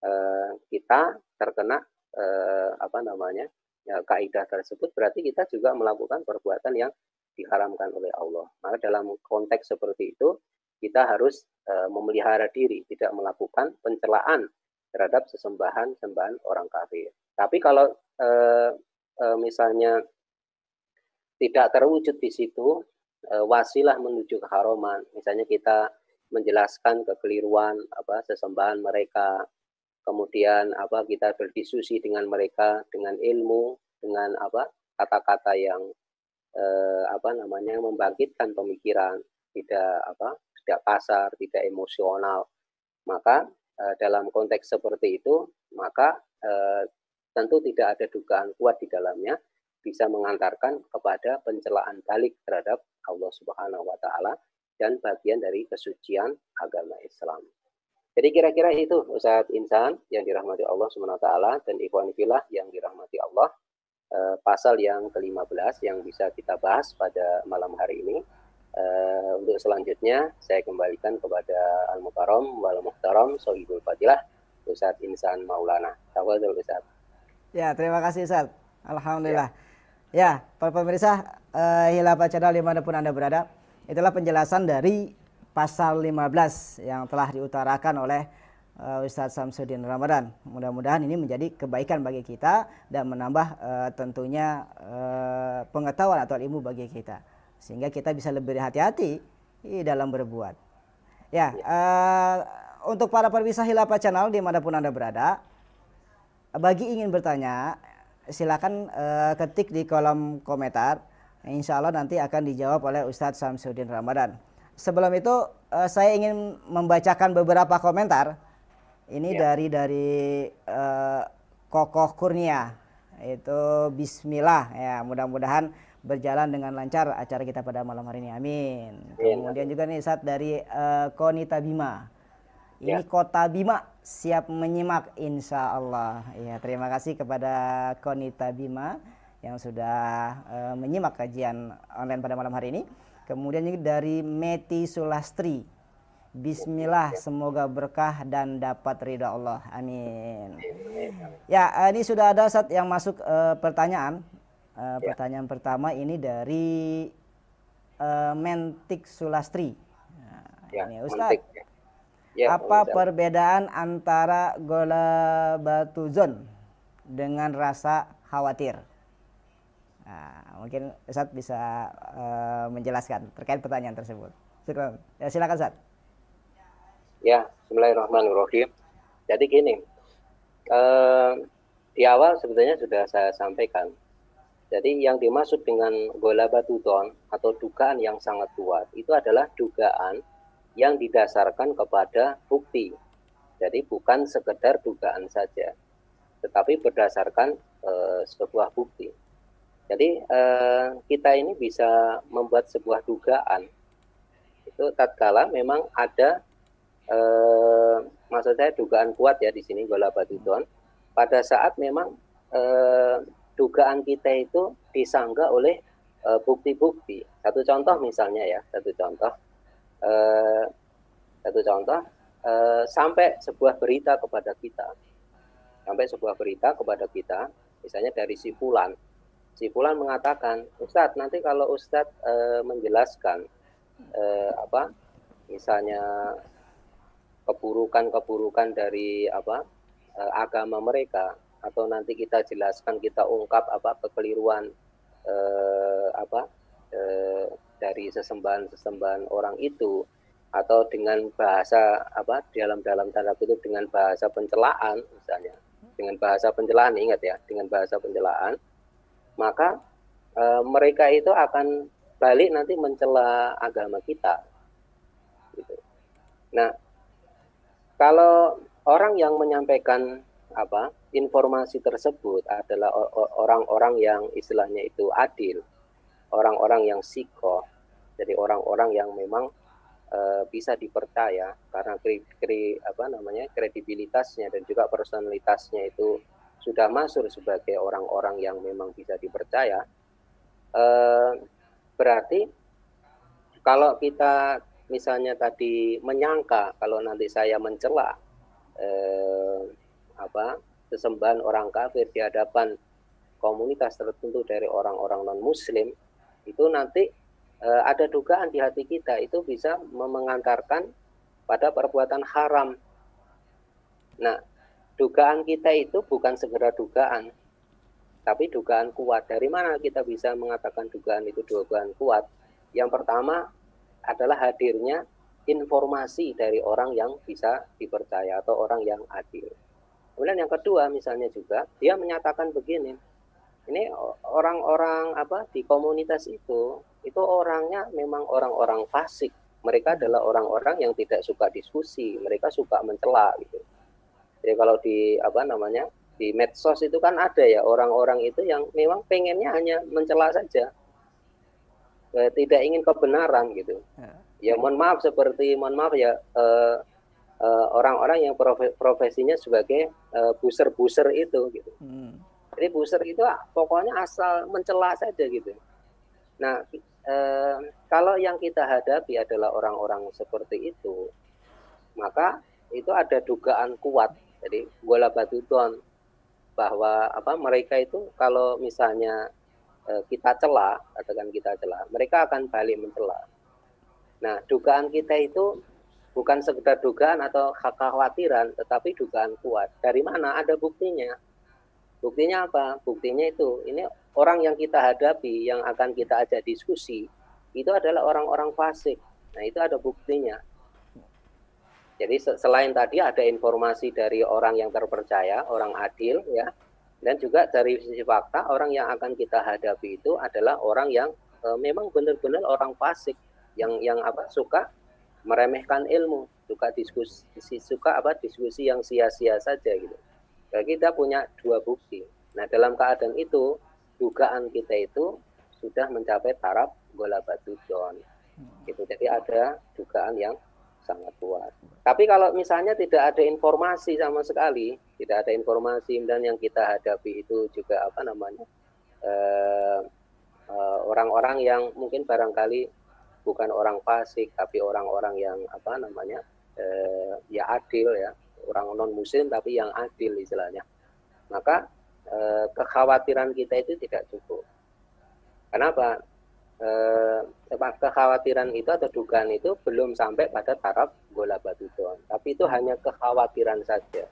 eh, kita terkena eh, apa namanya ya, kaidah tersebut berarti kita juga melakukan perbuatan yang diharamkan oleh Allah. Maka dalam konteks seperti itu kita harus e, memelihara diri, tidak melakukan pencelaan terhadap sesembahan-sembahan orang kafir. Tapi kalau e, e, misalnya tidak terwujud di situ e, wasilah menuju keharuman, misalnya kita menjelaskan kekeliruan apa sesembahan mereka, kemudian apa kita berdiskusi dengan mereka dengan ilmu, dengan apa kata-kata yang apa namanya membangkitkan pemikiran, tidak apa tidak kasar, tidak emosional, maka Eh, dalam konteks seperti itu, maka eh, tentu tidak ada dugaan kuat di dalamnya bisa mengantarkan kepada pencelaan balik terhadap Allah Subhanahu wa taala dan bagian dari kesucian agama Islam. Jadi kira-kira itu Ustaz Insan yang dirahmati Allah Subhanahu wa taala dan ikhwan fillah yang dirahmati Allah eh, pasal yang ke-15 yang bisa kita bahas pada malam hari ini. Uh, untuk selanjutnya saya kembalikan kepada Al Mukarram wal Muhtaram Sohibul Fadilah Ustadz Insan Maulana. Tafadhol Ustadz. Ya, terima kasih Ustadz. Alhamdulillah. Ya, ya para pemirsa uh, Hilafah Channel di mana pun Anda berada, itulah penjelasan dari pasal 15 yang telah diutarakan oleh uh, Ustadz Samsudin Ramadan. Mudah-mudahan ini menjadi kebaikan bagi kita dan menambah uh, tentunya uh, pengetahuan atau ilmu bagi kita. Sehingga kita bisa lebih hati-hati dalam berbuat. Ya, uh, untuk para pemirsa Hilapa Channel di mana pun Anda berada, bagi ingin bertanya, silakan uh, ketik di kolom komentar. Insya Allah nanti akan dijawab oleh Ustadz Samsudin Ramadan. Sebelum itu uh, saya ingin membacakan beberapa komentar. Ini ya. dari dari uh, Kokoh Kurnia. Itu Bismillah ya. Mudah-mudahan berjalan dengan lancar acara kita pada malam hari ini. Amin. Kemudian juga nih saat dari uh, Konita Bima. Ini ya. Kota Bima siap menyimak insya Allah. Ya, terima kasih kepada Konita Bima yang sudah uh, menyimak kajian online pada malam hari ini. Kemudian ini dari Meti Sulastri. Bismillah, semoga berkah dan dapat ridha Allah. Amin. Ya, eh, ini sudah ada saat yang masuk uh, pertanyaan. Uh, ya. Pertanyaan pertama ini dari uh, Mentik Sulastri. Nah, ya, ini Ustaz. Ya. Ya, apa perbedaan antara gola batu zon dengan rasa khawatir? Nah, mungkin Ustaz bisa uh, menjelaskan terkait pertanyaan tersebut. Silakan, ya, silakan Ustaz. Ya, Bismillahirrahmanirrahim. Jadi gini, uh, di awal sebetulnya sudah saya sampaikan. Jadi yang dimaksud dengan gola batu don atau dugaan yang sangat kuat itu adalah dugaan yang didasarkan kepada bukti. Jadi bukan sekedar dugaan saja, tetapi berdasarkan e, sebuah bukti. Jadi e, kita ini bisa membuat sebuah dugaan itu tatkala memang ada e, maksud saya dugaan kuat ya di sini bola batu tuan. Pada saat memang e, dugaan kita itu disanggah oleh bukti-bukti. Satu contoh misalnya ya, satu contoh eh, satu contoh eh, sampai sebuah berita kepada kita. Sampai sebuah berita kepada kita misalnya dari si Fulan. Si Fulan mengatakan Ustadz nanti kalau Ustadz eh, menjelaskan eh, apa misalnya keburukan-keburukan dari apa eh, agama mereka atau nanti kita jelaskan kita ungkap apa kekeliruan eh, apa eh, dari sesembahan-sesembahan orang itu atau dengan bahasa apa dalam dalam tanda kutip dengan bahasa pencelaan misalnya dengan bahasa pencelaan ingat ya dengan bahasa pencelaan maka e, mereka itu akan balik nanti mencela agama kita gitu. nah kalau orang yang menyampaikan apa informasi tersebut adalah orang-orang yang istilahnya itu adil orang-orang yang siko, jadi orang-orang yang memang uh, bisa dipercaya karena kri, kri, apa namanya kredibilitasnya dan juga personalitasnya itu sudah masuk sebagai orang-orang yang memang bisa dipercaya. Uh, berarti kalau kita misalnya tadi menyangka kalau nanti saya mencela eh, apa sesembahan orang kafir di hadapan komunitas tertentu dari orang-orang non muslim itu nanti e, ada dugaan di hati kita itu bisa mengantarkan pada perbuatan haram. Nah, dugaan kita itu bukan segera dugaan, tapi dugaan kuat. Dari mana kita bisa mengatakan dugaan itu dugaan kuat? Yang pertama adalah hadirnya informasi dari orang yang bisa dipercaya atau orang yang adil. Kemudian yang kedua misalnya juga dia menyatakan begini, ini orang-orang apa di komunitas itu itu orangnya memang orang-orang fasik. Mereka adalah orang-orang yang tidak suka diskusi mereka suka mencela gitu. Jadi kalau di apa namanya di medsos itu kan ada ya orang-orang itu yang memang pengennya hanya mencela saja. Eh, tidak ingin kebenaran gitu. Ya, ya mohon maaf seperti mohon maaf ya eh, eh, orang-orang yang profesinya sebagai buser-buser itu gitu. Hmm jadi booster itu pokoknya asal mencela saja gitu. Nah, eh, kalau yang kita hadapi adalah orang-orang seperti itu, maka itu ada dugaan kuat. Jadi bola batu ton bahwa apa mereka itu kalau misalnya eh, kita celah, katakan kita celah, mereka akan balik mencela. Nah, dugaan kita itu bukan sekedar dugaan atau kekhawatiran, tetapi dugaan kuat. Dari mana? Ada buktinya. Buktinya apa? Buktinya itu, ini orang yang kita hadapi, yang akan kita ajak diskusi, itu adalah orang-orang fasik. Nah, itu ada buktinya. Jadi selain tadi ada informasi dari orang yang terpercaya, orang adil, ya, dan juga dari sisi fakta, orang yang akan kita hadapi itu adalah orang yang e, memang benar-benar orang fasik, yang yang apa suka meremehkan ilmu, suka diskusi, suka apa diskusi yang sia-sia saja gitu. Nah, kita punya dua bukti. Nah, dalam keadaan itu, dugaan kita itu sudah mencapai taraf gola batu don. Gitu. Jadi ada dugaan yang sangat kuat. Tapi kalau misalnya tidak ada informasi sama sekali, tidak ada informasi dan yang kita hadapi itu juga apa namanya eh, eh, orang-orang uh, uh, yang mungkin barangkali bukan orang fasik tapi orang-orang yang apa namanya eh, ya adil ya orang non muslim tapi yang adil istilahnya maka eh, kekhawatiran kita itu tidak cukup kenapa eh, kekhawatiran itu atau dugaan itu belum sampai pada taraf bola batu don tapi itu hanya kekhawatiran saja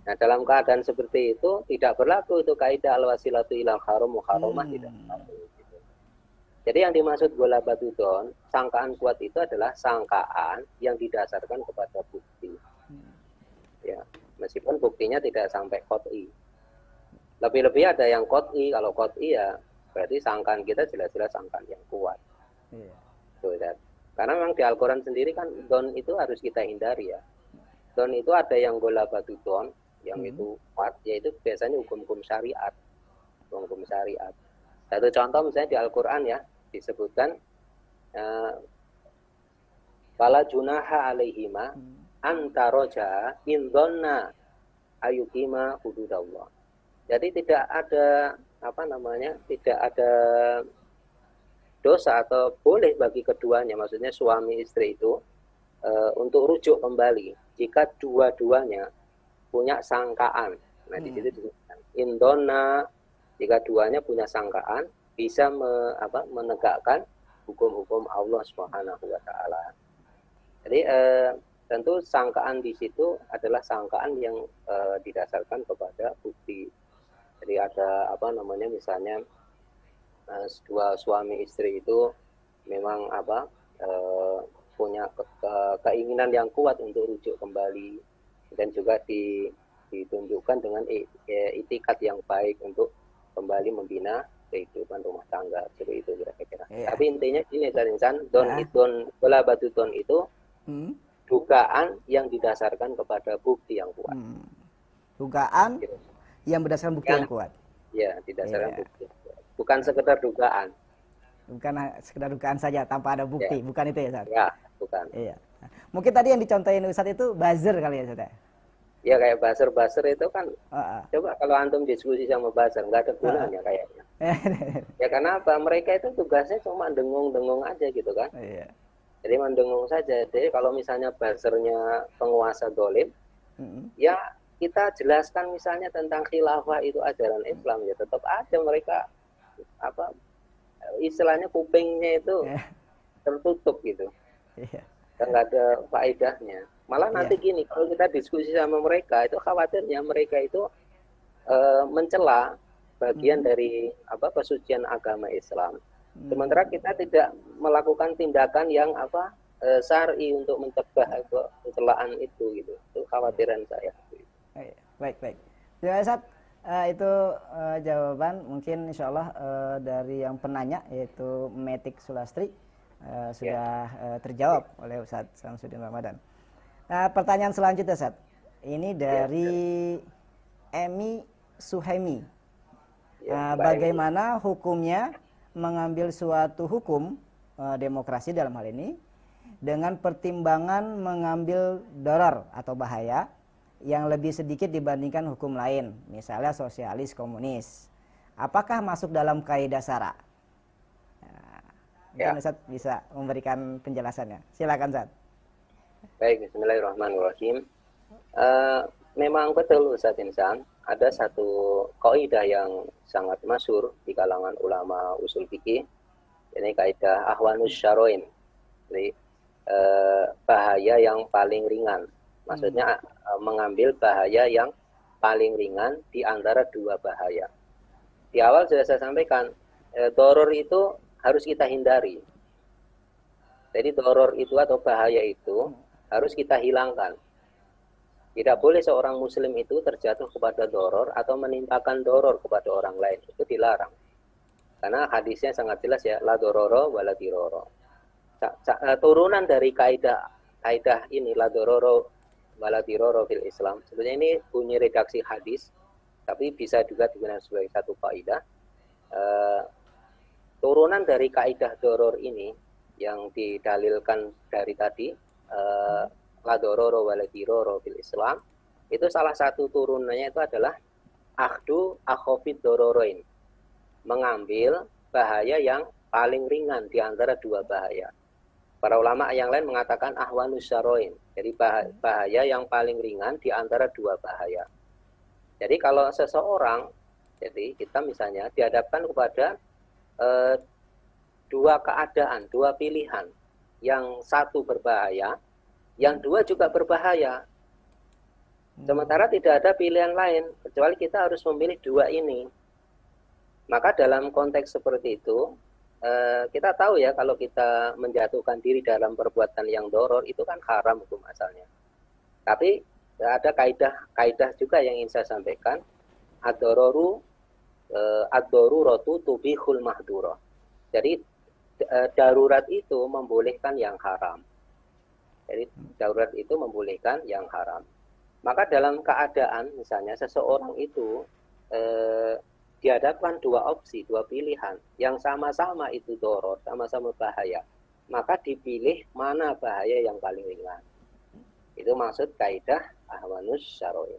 Nah, dalam keadaan seperti itu tidak berlaku itu kaidah al-wasilatu ilal haram muharramah hmm. tidak berlaku. Jadi yang dimaksud bola batu don, sangkaan kuat itu adalah sangkaan yang didasarkan kepada bukti. Meskipun buktinya tidak sampai kot'i. Lebih-lebih ada yang kot'i, kalau kot'i ya berarti sangkaan kita jelas-jelas sangkaan yang kuat. Iya. Tuh, ya. Karena memang di Al-Quran sendiri kan don itu harus kita hindari ya. Don itu ada yang bola batu don, yang hmm. itu kuat, yaitu biasanya hukum-hukum syariat. Hukum syariat satu contoh misalnya di Al-Quran ya, disebutkan Fala junaha alaihima antaroja indonna ayukima hududallah. Jadi tidak ada apa namanya, tidak ada dosa atau boleh bagi keduanya, maksudnya suami istri itu e, untuk rujuk kembali jika dua-duanya punya sangkaan. Nah hmm. di situ disebutkan indona jika duanya punya sangkaan bisa me, apa, menegakkan hukum-hukum Allah Subhanahu wa taala. Jadi eh, tentu sangkaan di situ adalah sangkaan yang eh, didasarkan kepada bukti. Jadi ada apa namanya misalnya eh, dua suami istri itu memang apa eh, punya ke, ke, keinginan yang kuat untuk rujuk kembali dan juga di, ditunjukkan dengan itikat yang baik untuk kembali membina kehidupan rumah tangga seperti itu kira-kira. Iya. Tapi intinya ini dari insan don nah. don bola batu don itu hmm. Dugaan yang didasarkan kepada bukti yang kuat. Hmm. Dugaan gitu. yang berdasarkan bukti yang, yang kuat. Ya, didasarkan yeah. bukti. Bukan sekedar dugaan. Bukan sekedar dugaan saja tanpa ada bukti, yeah. bukan itu ya, Ustaz? Ya, bukan. Iya. Mungkin tadi yang dicontohin Ustaz itu buzzer kali ya, Ustaz? ya kayak baser-baser itu kan uh, uh. coba kalau antum diskusi sama baser nggak ada gunanya uh. kayaknya ya karena apa mereka itu tugasnya cuma dengung-dengung aja gitu kan uh, jadi mendengung saja jadi kalau misalnya basernya penguasa dolim -huh. ya kita jelaskan misalnya tentang khilafah itu ajaran Islam ya tetap ada mereka apa istilahnya kupingnya itu yeah. tertutup gitu yeah. nggak ada faedahnya Malah iya. nanti gini, kalau kita diskusi sama mereka itu khawatirnya mereka itu uh, mencela bagian hmm. dari apa kesucian agama Islam. Hmm. Sementara kita tidak melakukan tindakan yang apa uh, syar'i untuk mencegah pencelaan itu gitu. Itu khawatiran saya. Baik, baik. Terima kasih. Uh, itu uh, jawaban mungkin insya Allah uh, dari yang penanya yaitu Metik Sulastri uh, sudah ya. uh, terjawab oleh Ustadz Samsudin Ramadan. Nah, pertanyaan selanjutnya, Sat. Ini dari ya, Emi Suhemi. Ya, nah, bagaimana hukumnya mengambil suatu hukum uh, demokrasi dalam hal ini dengan pertimbangan mengambil doror atau bahaya yang lebih sedikit dibandingkan hukum lain, misalnya sosialis komunis. Apakah masuk dalam kaidah sara? Nah, ya. Ustaz bisa memberikan penjelasannya. Silakan, Zat. Baik, Bismillahirrahmanirrahim. Uh, memang betul Ustaz Insan, ada satu kaidah yang sangat masyur di kalangan ulama usul fikih, ini kaidah ahwanus syaroin. Jadi eh, bahaya yang paling ringan. Maksudnya hmm. Eh, mengambil bahaya yang paling ringan di antara dua bahaya. Di awal sudah saya sampaikan, eh, doror itu harus kita hindari. Jadi doror itu atau bahaya itu harus kita hilangkan. Tidak boleh seorang muslim itu terjatuh kepada doror atau menimpakan doror kepada orang lain. Itu dilarang. Karena hadisnya sangat jelas ya, la dororo wala diroro. Eh, turunan dari kaidah kaidah ini la dororo wala diroro fil Islam. Sebenarnya ini bunyi redaksi hadis, tapi bisa juga digunakan sebagai satu kaidah. Uh, turunan dari kaidah doror ini yang didalilkan dari tadi uh, la dororo fil Islam itu salah satu turunannya itu adalah akhdu akhofid dororoin mengambil bahaya yang paling ringan di antara dua bahaya. Para ulama yang lain mengatakan ahwanus syaroin. Jadi bahaya yang paling ringan di antara dua bahaya. Jadi kalau seseorang, jadi kita misalnya dihadapkan kepada eh, dua keadaan, dua pilihan. Yang satu berbahaya, yang dua juga berbahaya. Hmm. Sementara tidak ada pilihan lain, kecuali kita harus memilih dua ini. Maka dalam konteks seperti itu, eh, kita tahu ya kalau kita menjatuhkan diri dalam perbuatan yang doror itu kan haram hukum asalnya. Tapi ada kaidah kaidah juga yang ingin saya sampaikan. Ad-dororu eh, ad-doruratu tubihul mahduro. Jadi Eh, darurat itu membolehkan yang haram. Jadi darurat itu membolehkan yang haram. Maka dalam keadaan misalnya seseorang itu eh, dihadapkan dua opsi, dua pilihan yang sama-sama itu doror, sama-sama bahaya. Maka dipilih mana bahaya yang paling ringan. Itu maksud kaidah ahwanus syaroi.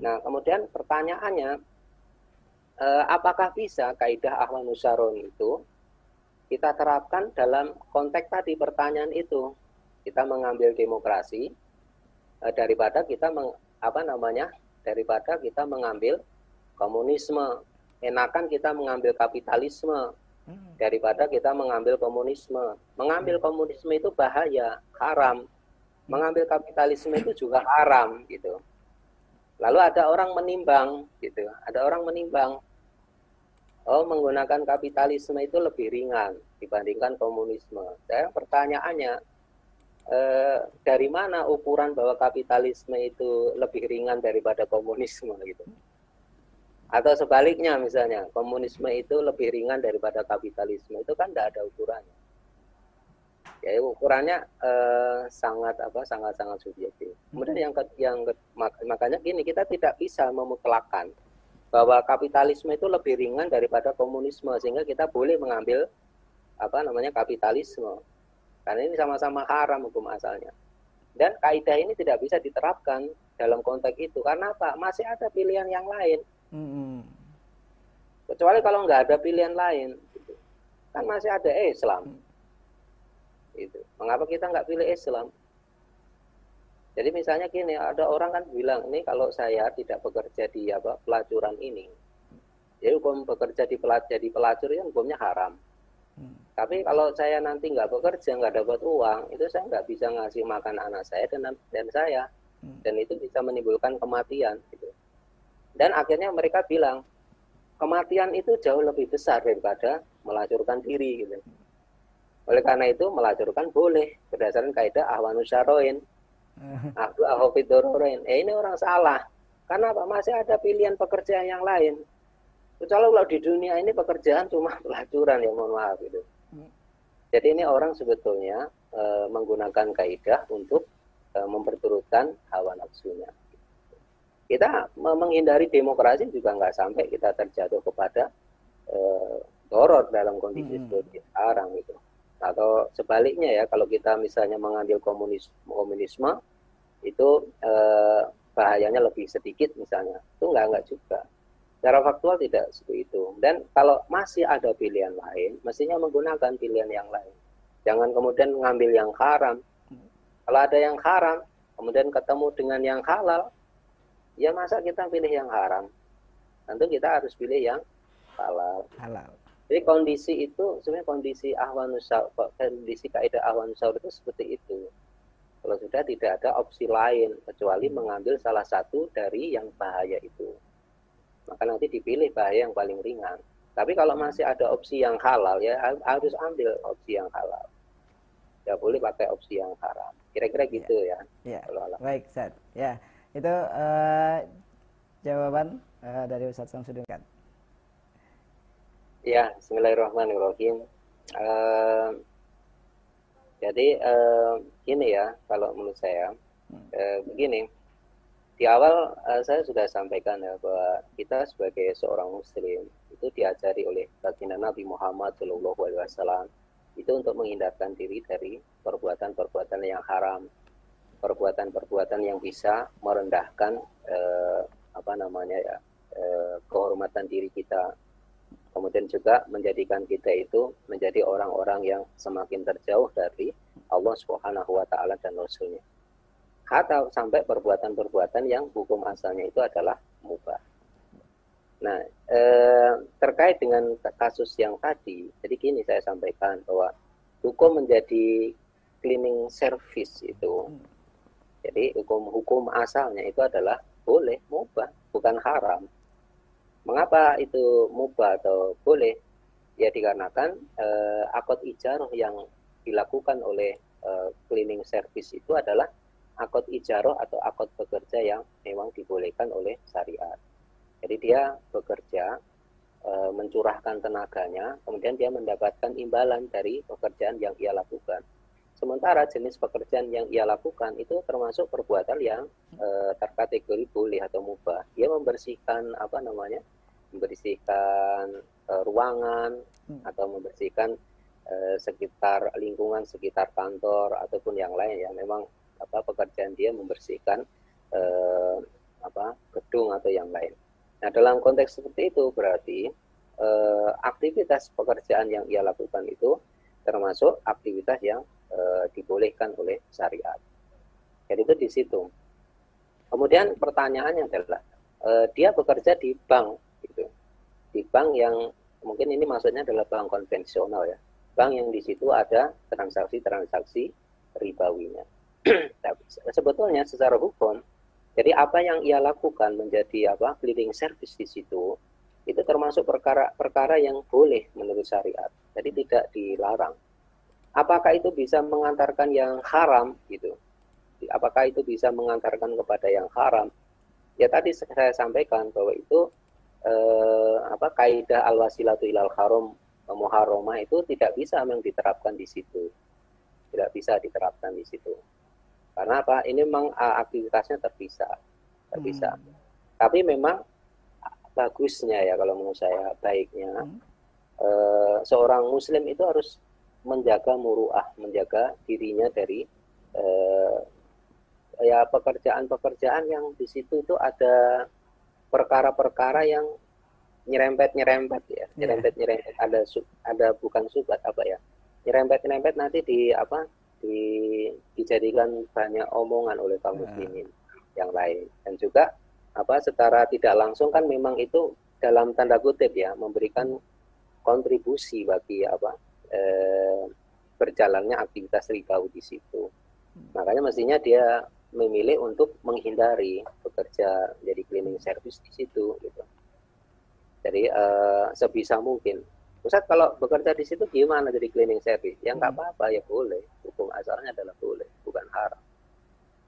Nah, kemudian pertanyaannya, eh, apakah bisa kaidah ahwanus syaroi itu kita terapkan dalam konteks tadi pertanyaan itu. Kita mengambil demokrasi eh, daripada kita meng, apa namanya? daripada kita mengambil komunisme. Enakan kita mengambil kapitalisme hmm. daripada kita mengambil komunisme. Mengambil hmm. komunisme itu bahaya, haram. Mengambil kapitalisme itu juga haram gitu. Lalu ada orang menimbang gitu. Ada orang menimbang oh menggunakan kapitalisme itu lebih ringan dibandingkan komunisme. Saya pertanyaannya eh, dari mana ukuran bahwa kapitalisme itu lebih ringan daripada komunisme gitu? Atau sebaliknya misalnya komunisme itu lebih ringan daripada kapitalisme itu kan tidak ada ukurannya. Ya ukurannya eh, sangat apa sangat sangat subjektif. Kemudian yang yang makanya gini kita tidak bisa memutlakan bahwa kapitalisme itu lebih ringan daripada komunisme sehingga kita boleh mengambil apa namanya kapitalisme karena ini sama-sama haram hukum asalnya. Dan kaidah ini tidak bisa diterapkan dalam konteks itu. Karena apa? Masih ada pilihan yang lain. Hmm. kecuali kalau nggak ada pilihan lain gitu. kan masih ada Islam. Itu mengapa kita nggak pilih Islam? Jadi misalnya gini, ada orang kan bilang, ini kalau saya tidak bekerja di apa pelacuran ini, jadi hukum bekerja di pelacur, jadi pelacur itu hukumnya haram. Hmm. Tapi kalau saya nanti nggak bekerja, nggak dapat uang, itu saya nggak bisa ngasih makan anak saya dan dan saya, hmm. dan itu bisa menimbulkan kematian. Gitu. Dan akhirnya mereka bilang, kematian itu jauh lebih besar daripada melacurkan diri. Gitu. Oleh karena itu melacurkan boleh berdasarkan kaidah ahwanus syaroin Aku ahofid dororin. Eh ini orang salah. Karena apa? Masih ada pilihan pekerjaan yang lain. Kecuali kalau di dunia ini pekerjaan cuma pelacuran ya mohon maaf itu. Jadi ini orang sebetulnya e, menggunakan kaidah untuk e, memperturutkan hawa nafsunya. Kita menghindari demokrasi juga nggak sampai kita terjatuh kepada e, doror dalam kondisi hmm. seperti sekarang itu atau sebaliknya ya kalau kita misalnya mengambil komunisme, komunisme itu eh, bahayanya lebih sedikit misalnya itu enggak enggak juga secara faktual tidak seperti itu. Dan kalau masih ada pilihan lain mestinya menggunakan pilihan yang lain. Jangan kemudian mengambil yang haram. Kalau ada yang haram kemudian ketemu dengan yang halal ya masa kita pilih yang haram? Tentu kita harus pilih yang halal. Halal. Jadi kondisi itu sebenarnya kondisi ahwan kondisi kaidah ahwan itu seperti itu. Kalau sudah tidak ada opsi lain kecuali mengambil salah satu dari yang bahaya itu. Maka nanti dipilih bahaya yang paling ringan. Tapi kalau masih ada opsi yang halal ya harus ambil opsi yang halal. Tidak boleh pakai opsi yang haram. Kira-kira ya. gitu ya. Ya. Kalau Baik, Ustaz. Ya, itu uh, jawaban uh, dari Ustaz Samsudin kan. Ya, Bismillahirrahmanirrahim. Uh, jadi uh, gini ya, kalau menurut saya uh, begini. Di awal uh, saya sudah sampaikan ya bahwa kita sebagai seorang Muslim itu diajari oleh baginda Nabi Muhammad Shallallahu Alaihi Wasallam itu untuk menghindarkan diri dari perbuatan-perbuatan yang haram, perbuatan-perbuatan yang bisa merendahkan uh, apa namanya ya uh, kehormatan diri kita kemudian juga menjadikan kita itu menjadi orang-orang yang semakin terjauh dari Allah Subhanahu wa taala dan rasulnya. Atau sampai perbuatan-perbuatan yang hukum asalnya itu adalah mubah. Nah, eh, terkait dengan kasus yang tadi, jadi gini saya sampaikan bahwa hukum menjadi cleaning service itu. Jadi hukum-hukum asalnya itu adalah boleh mubah, bukan haram. Mengapa itu mubah atau boleh? Ya dikarenakan eh, akot yang dilakukan oleh eh, cleaning service itu adalah akot ijaroh atau akot bekerja yang memang dibolehkan oleh syariat. Jadi dia bekerja e, mencurahkan tenaganya, kemudian dia mendapatkan imbalan dari pekerjaan yang ia lakukan. Sementara jenis pekerjaan yang ia lakukan itu termasuk perbuatan yang e, terkategori boleh atau mubah. Dia membersihkan apa namanya? membersihkan e, ruangan hmm. atau membersihkan e, sekitar lingkungan sekitar kantor ataupun yang lain ya memang apa pekerjaan dia membersihkan e, apa gedung atau yang lain. Nah dalam konteks seperti itu berarti e, aktivitas pekerjaan yang ia lakukan itu termasuk aktivitas yang e, dibolehkan oleh syariat. Jadi itu di situ. Kemudian pertanyaannya adalah e, dia bekerja di bank gitu. Di bank yang mungkin ini maksudnya adalah bank konvensional ya. Bank yang di situ ada transaksi-transaksi ribawinya. Sebetulnya secara hukum, jadi apa yang ia lakukan menjadi apa cleaning service di situ itu termasuk perkara-perkara yang boleh menurut syariat. Jadi tidak dilarang. Apakah itu bisa mengantarkan yang haram gitu? Apakah itu bisa mengantarkan kepada yang haram? Ya tadi saya sampaikan bahwa itu eh, apa kaidah al wasilatu ilal haram muharramah itu tidak bisa memang diterapkan di situ. Tidak bisa diterapkan di situ. Karena apa? Ini memang aktivitasnya terpisah. Terpisah. Hmm. Tapi memang bagusnya ya kalau menurut saya baiknya hmm. eh, seorang muslim itu harus menjaga muruah, menjaga dirinya dari eh, ya pekerjaan-pekerjaan yang di situ itu ada perkara-perkara yang nyerempet-nyerempet ya, iya. nyerempet-nyerempet ada ada bukan subat apa ya. Nyerempet-nyerempet nanti di apa? Di dijadikan banyak omongan oleh kaum iya. muslimin yang lain dan juga apa secara tidak langsung kan memang itu dalam tanda kutip ya memberikan kontribusi bagi apa eh, berjalannya aktivitas ribawi di situ. Hmm. Makanya mestinya dia memilih untuk menghindari bekerja jadi cleaning service di situ gitu. Jadi uh, sebisa mungkin. Ustaz kalau bekerja di situ gimana jadi cleaning service? Ya nggak hmm. apa-apa ya boleh. Hukum asalnya adalah boleh, bukan haram.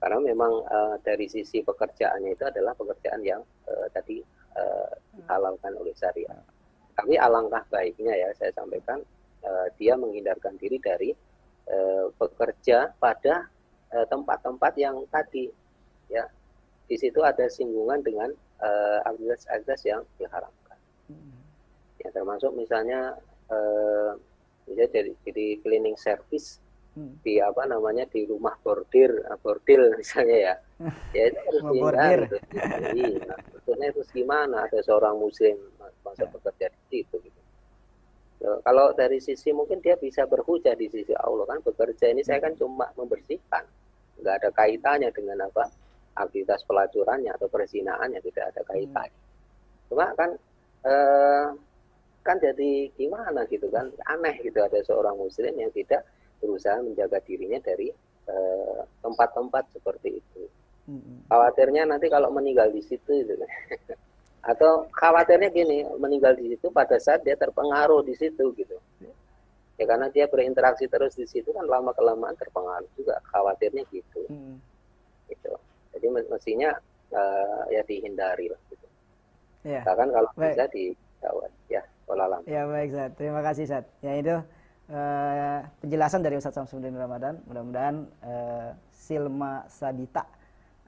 Karena memang uh, dari sisi pekerjaannya itu adalah pekerjaan yang uh, tadi uh, dihalalkan oleh syariat. Tapi alangkah baiknya ya saya sampaikan uh, dia menghindarkan diri dari uh, bekerja pada Eh, tempat-tempat yang tadi ya di situ ada singgungan dengan uh, aktivitas-aktivitas yang diharamkan. Ya termasuk misalnya uh, jadi jadi cleaning service hmm. di apa namanya di rumah bordir bordil misalnya ya ya itu harus dihindari nah, sebetulnya itu gimana ada seorang muslim masuk ya. bekerja di situ gitu kalau dari sisi mungkin dia bisa berhujah di sisi Allah kan bekerja ini saya hmm. kan cuma membersihkan nggak ada kaitannya dengan apa aktivitas pelacurannya atau persinaannya tidak ada kaitannya. Hmm. Cuma kan eh, kan jadi gimana gitu kan? Aneh gitu ada seorang muslim yang tidak berusaha menjaga dirinya dari eh, tempat-tempat seperti itu. Khawatirnya nanti kalau meninggal di situ gitu. Atau khawatirnya gini meninggal di situ pada saat dia terpengaruh di situ gitu. Ya karena dia berinteraksi terus di situ kan lama kelamaan terpengaruh juga khawatirnya gitu. Hmm. gitu. Jadi mestinya uh, ya dihindari lah gitu. Ya. bahkan kalau baik. bisa dijawab ya polalam ya baik Zat. Terima kasih Zat. Ya itu uh, penjelasan dari Ustaz Samsudin Ramadan. Mudah-mudahan uh, Silma Sabita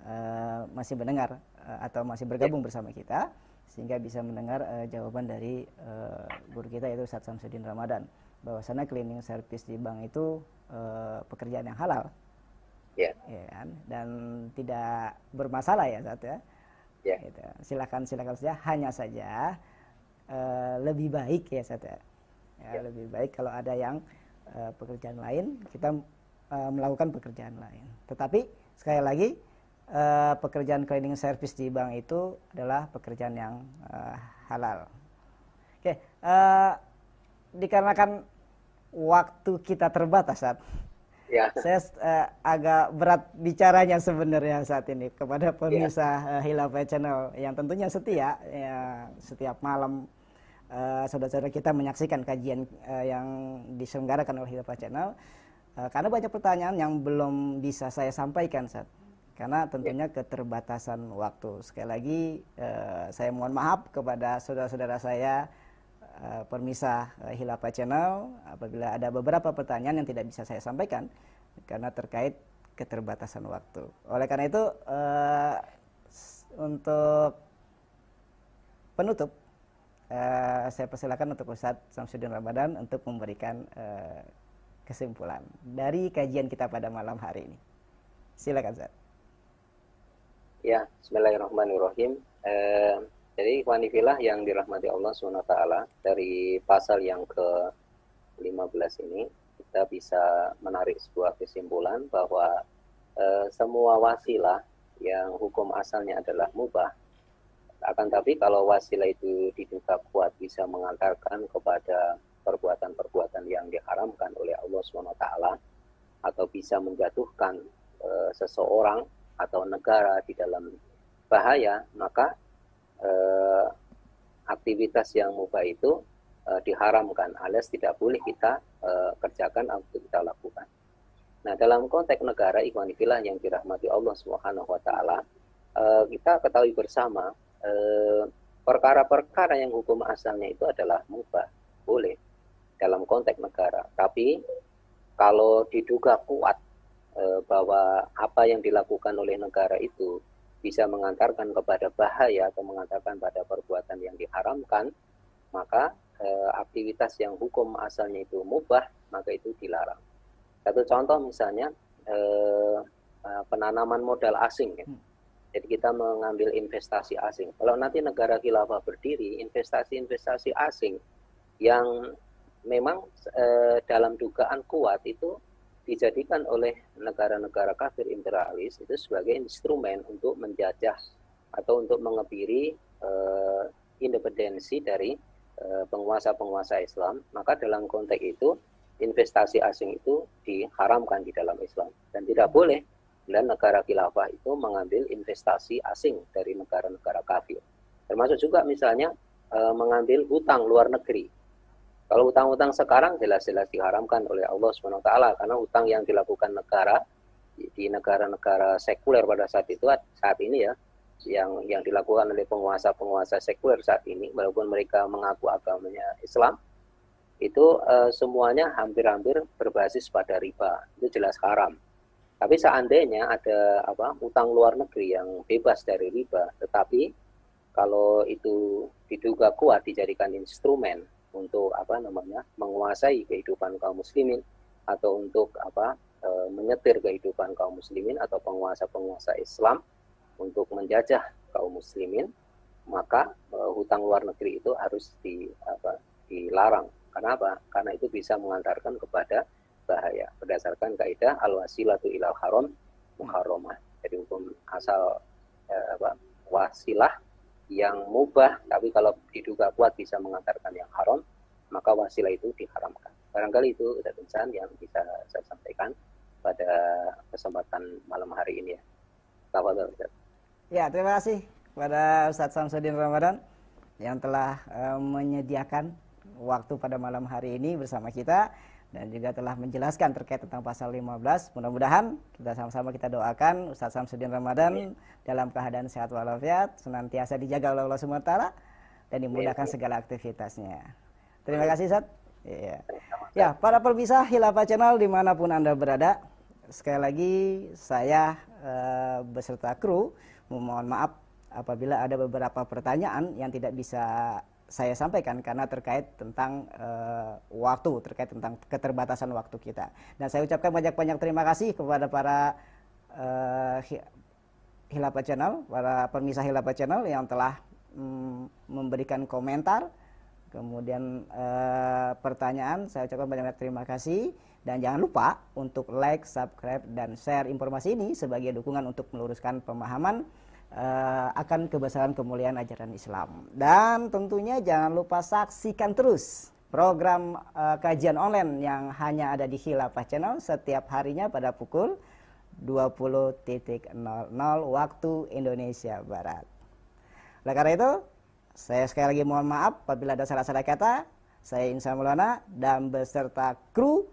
uh, masih mendengar uh, atau masih bergabung ya. bersama kita sehingga bisa mendengar uh, jawaban dari uh, guru kita yaitu Ustaz Samsudin Ramadan. Bahwasanya cleaning service di bank itu uh, pekerjaan yang halal. Yeah. ya kan? Dan tidak bermasalah ya saat ya? Yeah. gitu. silakan silakan saja. Hanya saja uh, lebih baik ya saat ya, ya lebih baik kalau ada yang uh, pekerjaan lain kita uh, melakukan pekerjaan lain. Tetapi sekali lagi uh, pekerjaan cleaning service di bank itu adalah pekerjaan yang uh, halal. Oke okay. uh, dikarenakan waktu kita terbatas saat Ya. Saya uh, agak berat bicaranya sebenarnya saat ini kepada pemirsa ya. uh, Hilafah Channel yang tentunya setia ya setiap malam uh, saudara-saudara kita menyaksikan kajian uh, yang diselenggarakan oleh Hilafah Channel uh, karena banyak pertanyaan yang belum bisa saya sampaikan saat karena tentunya ya. keterbatasan waktu. Sekali lagi uh, saya mohon maaf kepada saudara-saudara saya uh, permisah uh, Hilafah Channel apabila ada beberapa pertanyaan yang tidak bisa saya sampaikan karena terkait keterbatasan waktu. Oleh karena itu uh, untuk penutup uh, saya persilakan untuk Ustadz Samsudin Ramadan untuk memberikan uh, kesimpulan dari kajian kita pada malam hari ini. Silakan Ustadz. Ya, Bismillahirrahmanirrahim. Uh, jadi wanifilah yang dirahmati Allah SWT dari pasal yang ke-15 ini kita bisa menarik sebuah kesimpulan bahwa e, semua wasilah yang hukum asalnya adalah mubah. Akan tapi kalau wasilah itu diduga kuat bisa mengantarkan kepada perbuatan-perbuatan yang diharamkan oleh Allah SWT atau bisa menjatuhkan e, seseorang atau negara di dalam bahaya maka eh, aktivitas yang mubah itu eh, diharamkan alias tidak boleh kita eh, kerjakan atau kita lakukan. Nah, dalam konteks negara ikhwanifillah yang dirahmati Allah Subhanahu wa taala, eh, kita ketahui bersama eh, perkara-perkara yang hukum asalnya itu adalah mubah, boleh dalam konteks negara. Tapi kalau diduga kuat eh, bahwa apa yang dilakukan oleh negara itu bisa mengantarkan kepada bahaya atau mengantarkan pada perbuatan yang diharamkan, maka e, aktivitas yang hukum asalnya itu mubah, maka itu dilarang. Satu contoh misalnya e, penanaman modal asing. Ya. Hmm. Jadi kita mengambil investasi asing. Kalau nanti negara khilafah berdiri, investasi-investasi asing yang memang e, dalam dugaan kuat itu dijadikan oleh negara-negara kafir imperialis itu sebagai instrumen untuk menjajah atau untuk mengebiri uh, independensi dari uh, penguasa-penguasa Islam, maka dalam konteks itu investasi asing itu diharamkan di dalam Islam. Dan tidak boleh dan negara khilafah itu mengambil investasi asing dari negara-negara kafir. Termasuk juga misalnya e, mengambil hutang luar negeri kalau utang-utang sekarang jelas-jelas diharamkan oleh Allah SWT karena utang yang dilakukan negara di negara-negara sekuler pada saat itu saat ini ya yang yang dilakukan oleh penguasa-penguasa sekuler saat ini walaupun mereka mengaku agamanya Islam itu uh, semuanya hampir-hampir berbasis pada riba. Itu jelas haram. Tapi seandainya ada apa utang luar negeri yang bebas dari riba tetapi kalau itu diduga kuat dijadikan instrumen untuk apa namanya menguasai kehidupan kaum muslimin atau untuk apa e, menyetir kehidupan kaum muslimin atau penguasa-penguasa Islam untuk menjajah kaum muslimin maka e, hutang luar negeri itu harus di apa dilarang. Karena apa karena itu bisa mengantarkan kepada bahaya. Berdasarkan kaidah al wasilatu ilal haram muharramah. Jadi hukum asal e, apa wasilah yang mubah tapi kalau diduga kuat bisa mengantarkan yang haram maka wasilah itu diharamkan. Barangkali itu Ustaz yang bisa saya sampaikan pada kesempatan malam hari ini ya. Tafadhol Ustaz. Ya terima kasih kepada Ustaz Samsudin Ramadan yang telah uh, menyediakan waktu pada malam hari ini bersama kita dan juga telah menjelaskan terkait tentang pasal 15. Mudah-mudahan kita sama-sama kita doakan Ustaz Samsudin Ramadan dalam keadaan sehat walafiat, senantiasa dijaga oleh Allah SWT dan dimudahkan segala aktivitasnya. Terima kasih Ustaz. Ya. ya, para pemirsa Hilafah Channel di mana pun Anda berada, sekali lagi saya uh, beserta kru memohon maaf apabila ada beberapa pertanyaan yang tidak bisa saya sampaikan karena terkait tentang uh, waktu, terkait tentang keterbatasan waktu kita. Dan saya ucapkan banyak-banyak terima kasih kepada para uh, Hilapa Channel, para pemirsa Hilapa Channel yang telah um, memberikan komentar, kemudian uh, pertanyaan. Saya ucapkan banyak-banyak terima kasih dan jangan lupa untuk like, subscribe dan share informasi ini sebagai dukungan untuk meluruskan pemahaman uh, akan kebesaran kemuliaan ajaran Islam. Dan tentunya jangan lupa saksikan terus program uh, kajian online yang hanya ada di Hilafah Channel setiap harinya pada pukul 20.00 waktu Indonesia Barat. Oleh karena itu, saya sekali lagi mohon maaf apabila ada salah-salah kata. Saya Insa Maulana dan beserta kru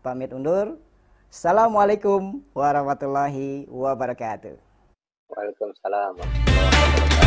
pamit undur. Assalamualaikum warahmatullahi wabarakatuh. Waalaikumsalam warahmatullahi wabarakatuh.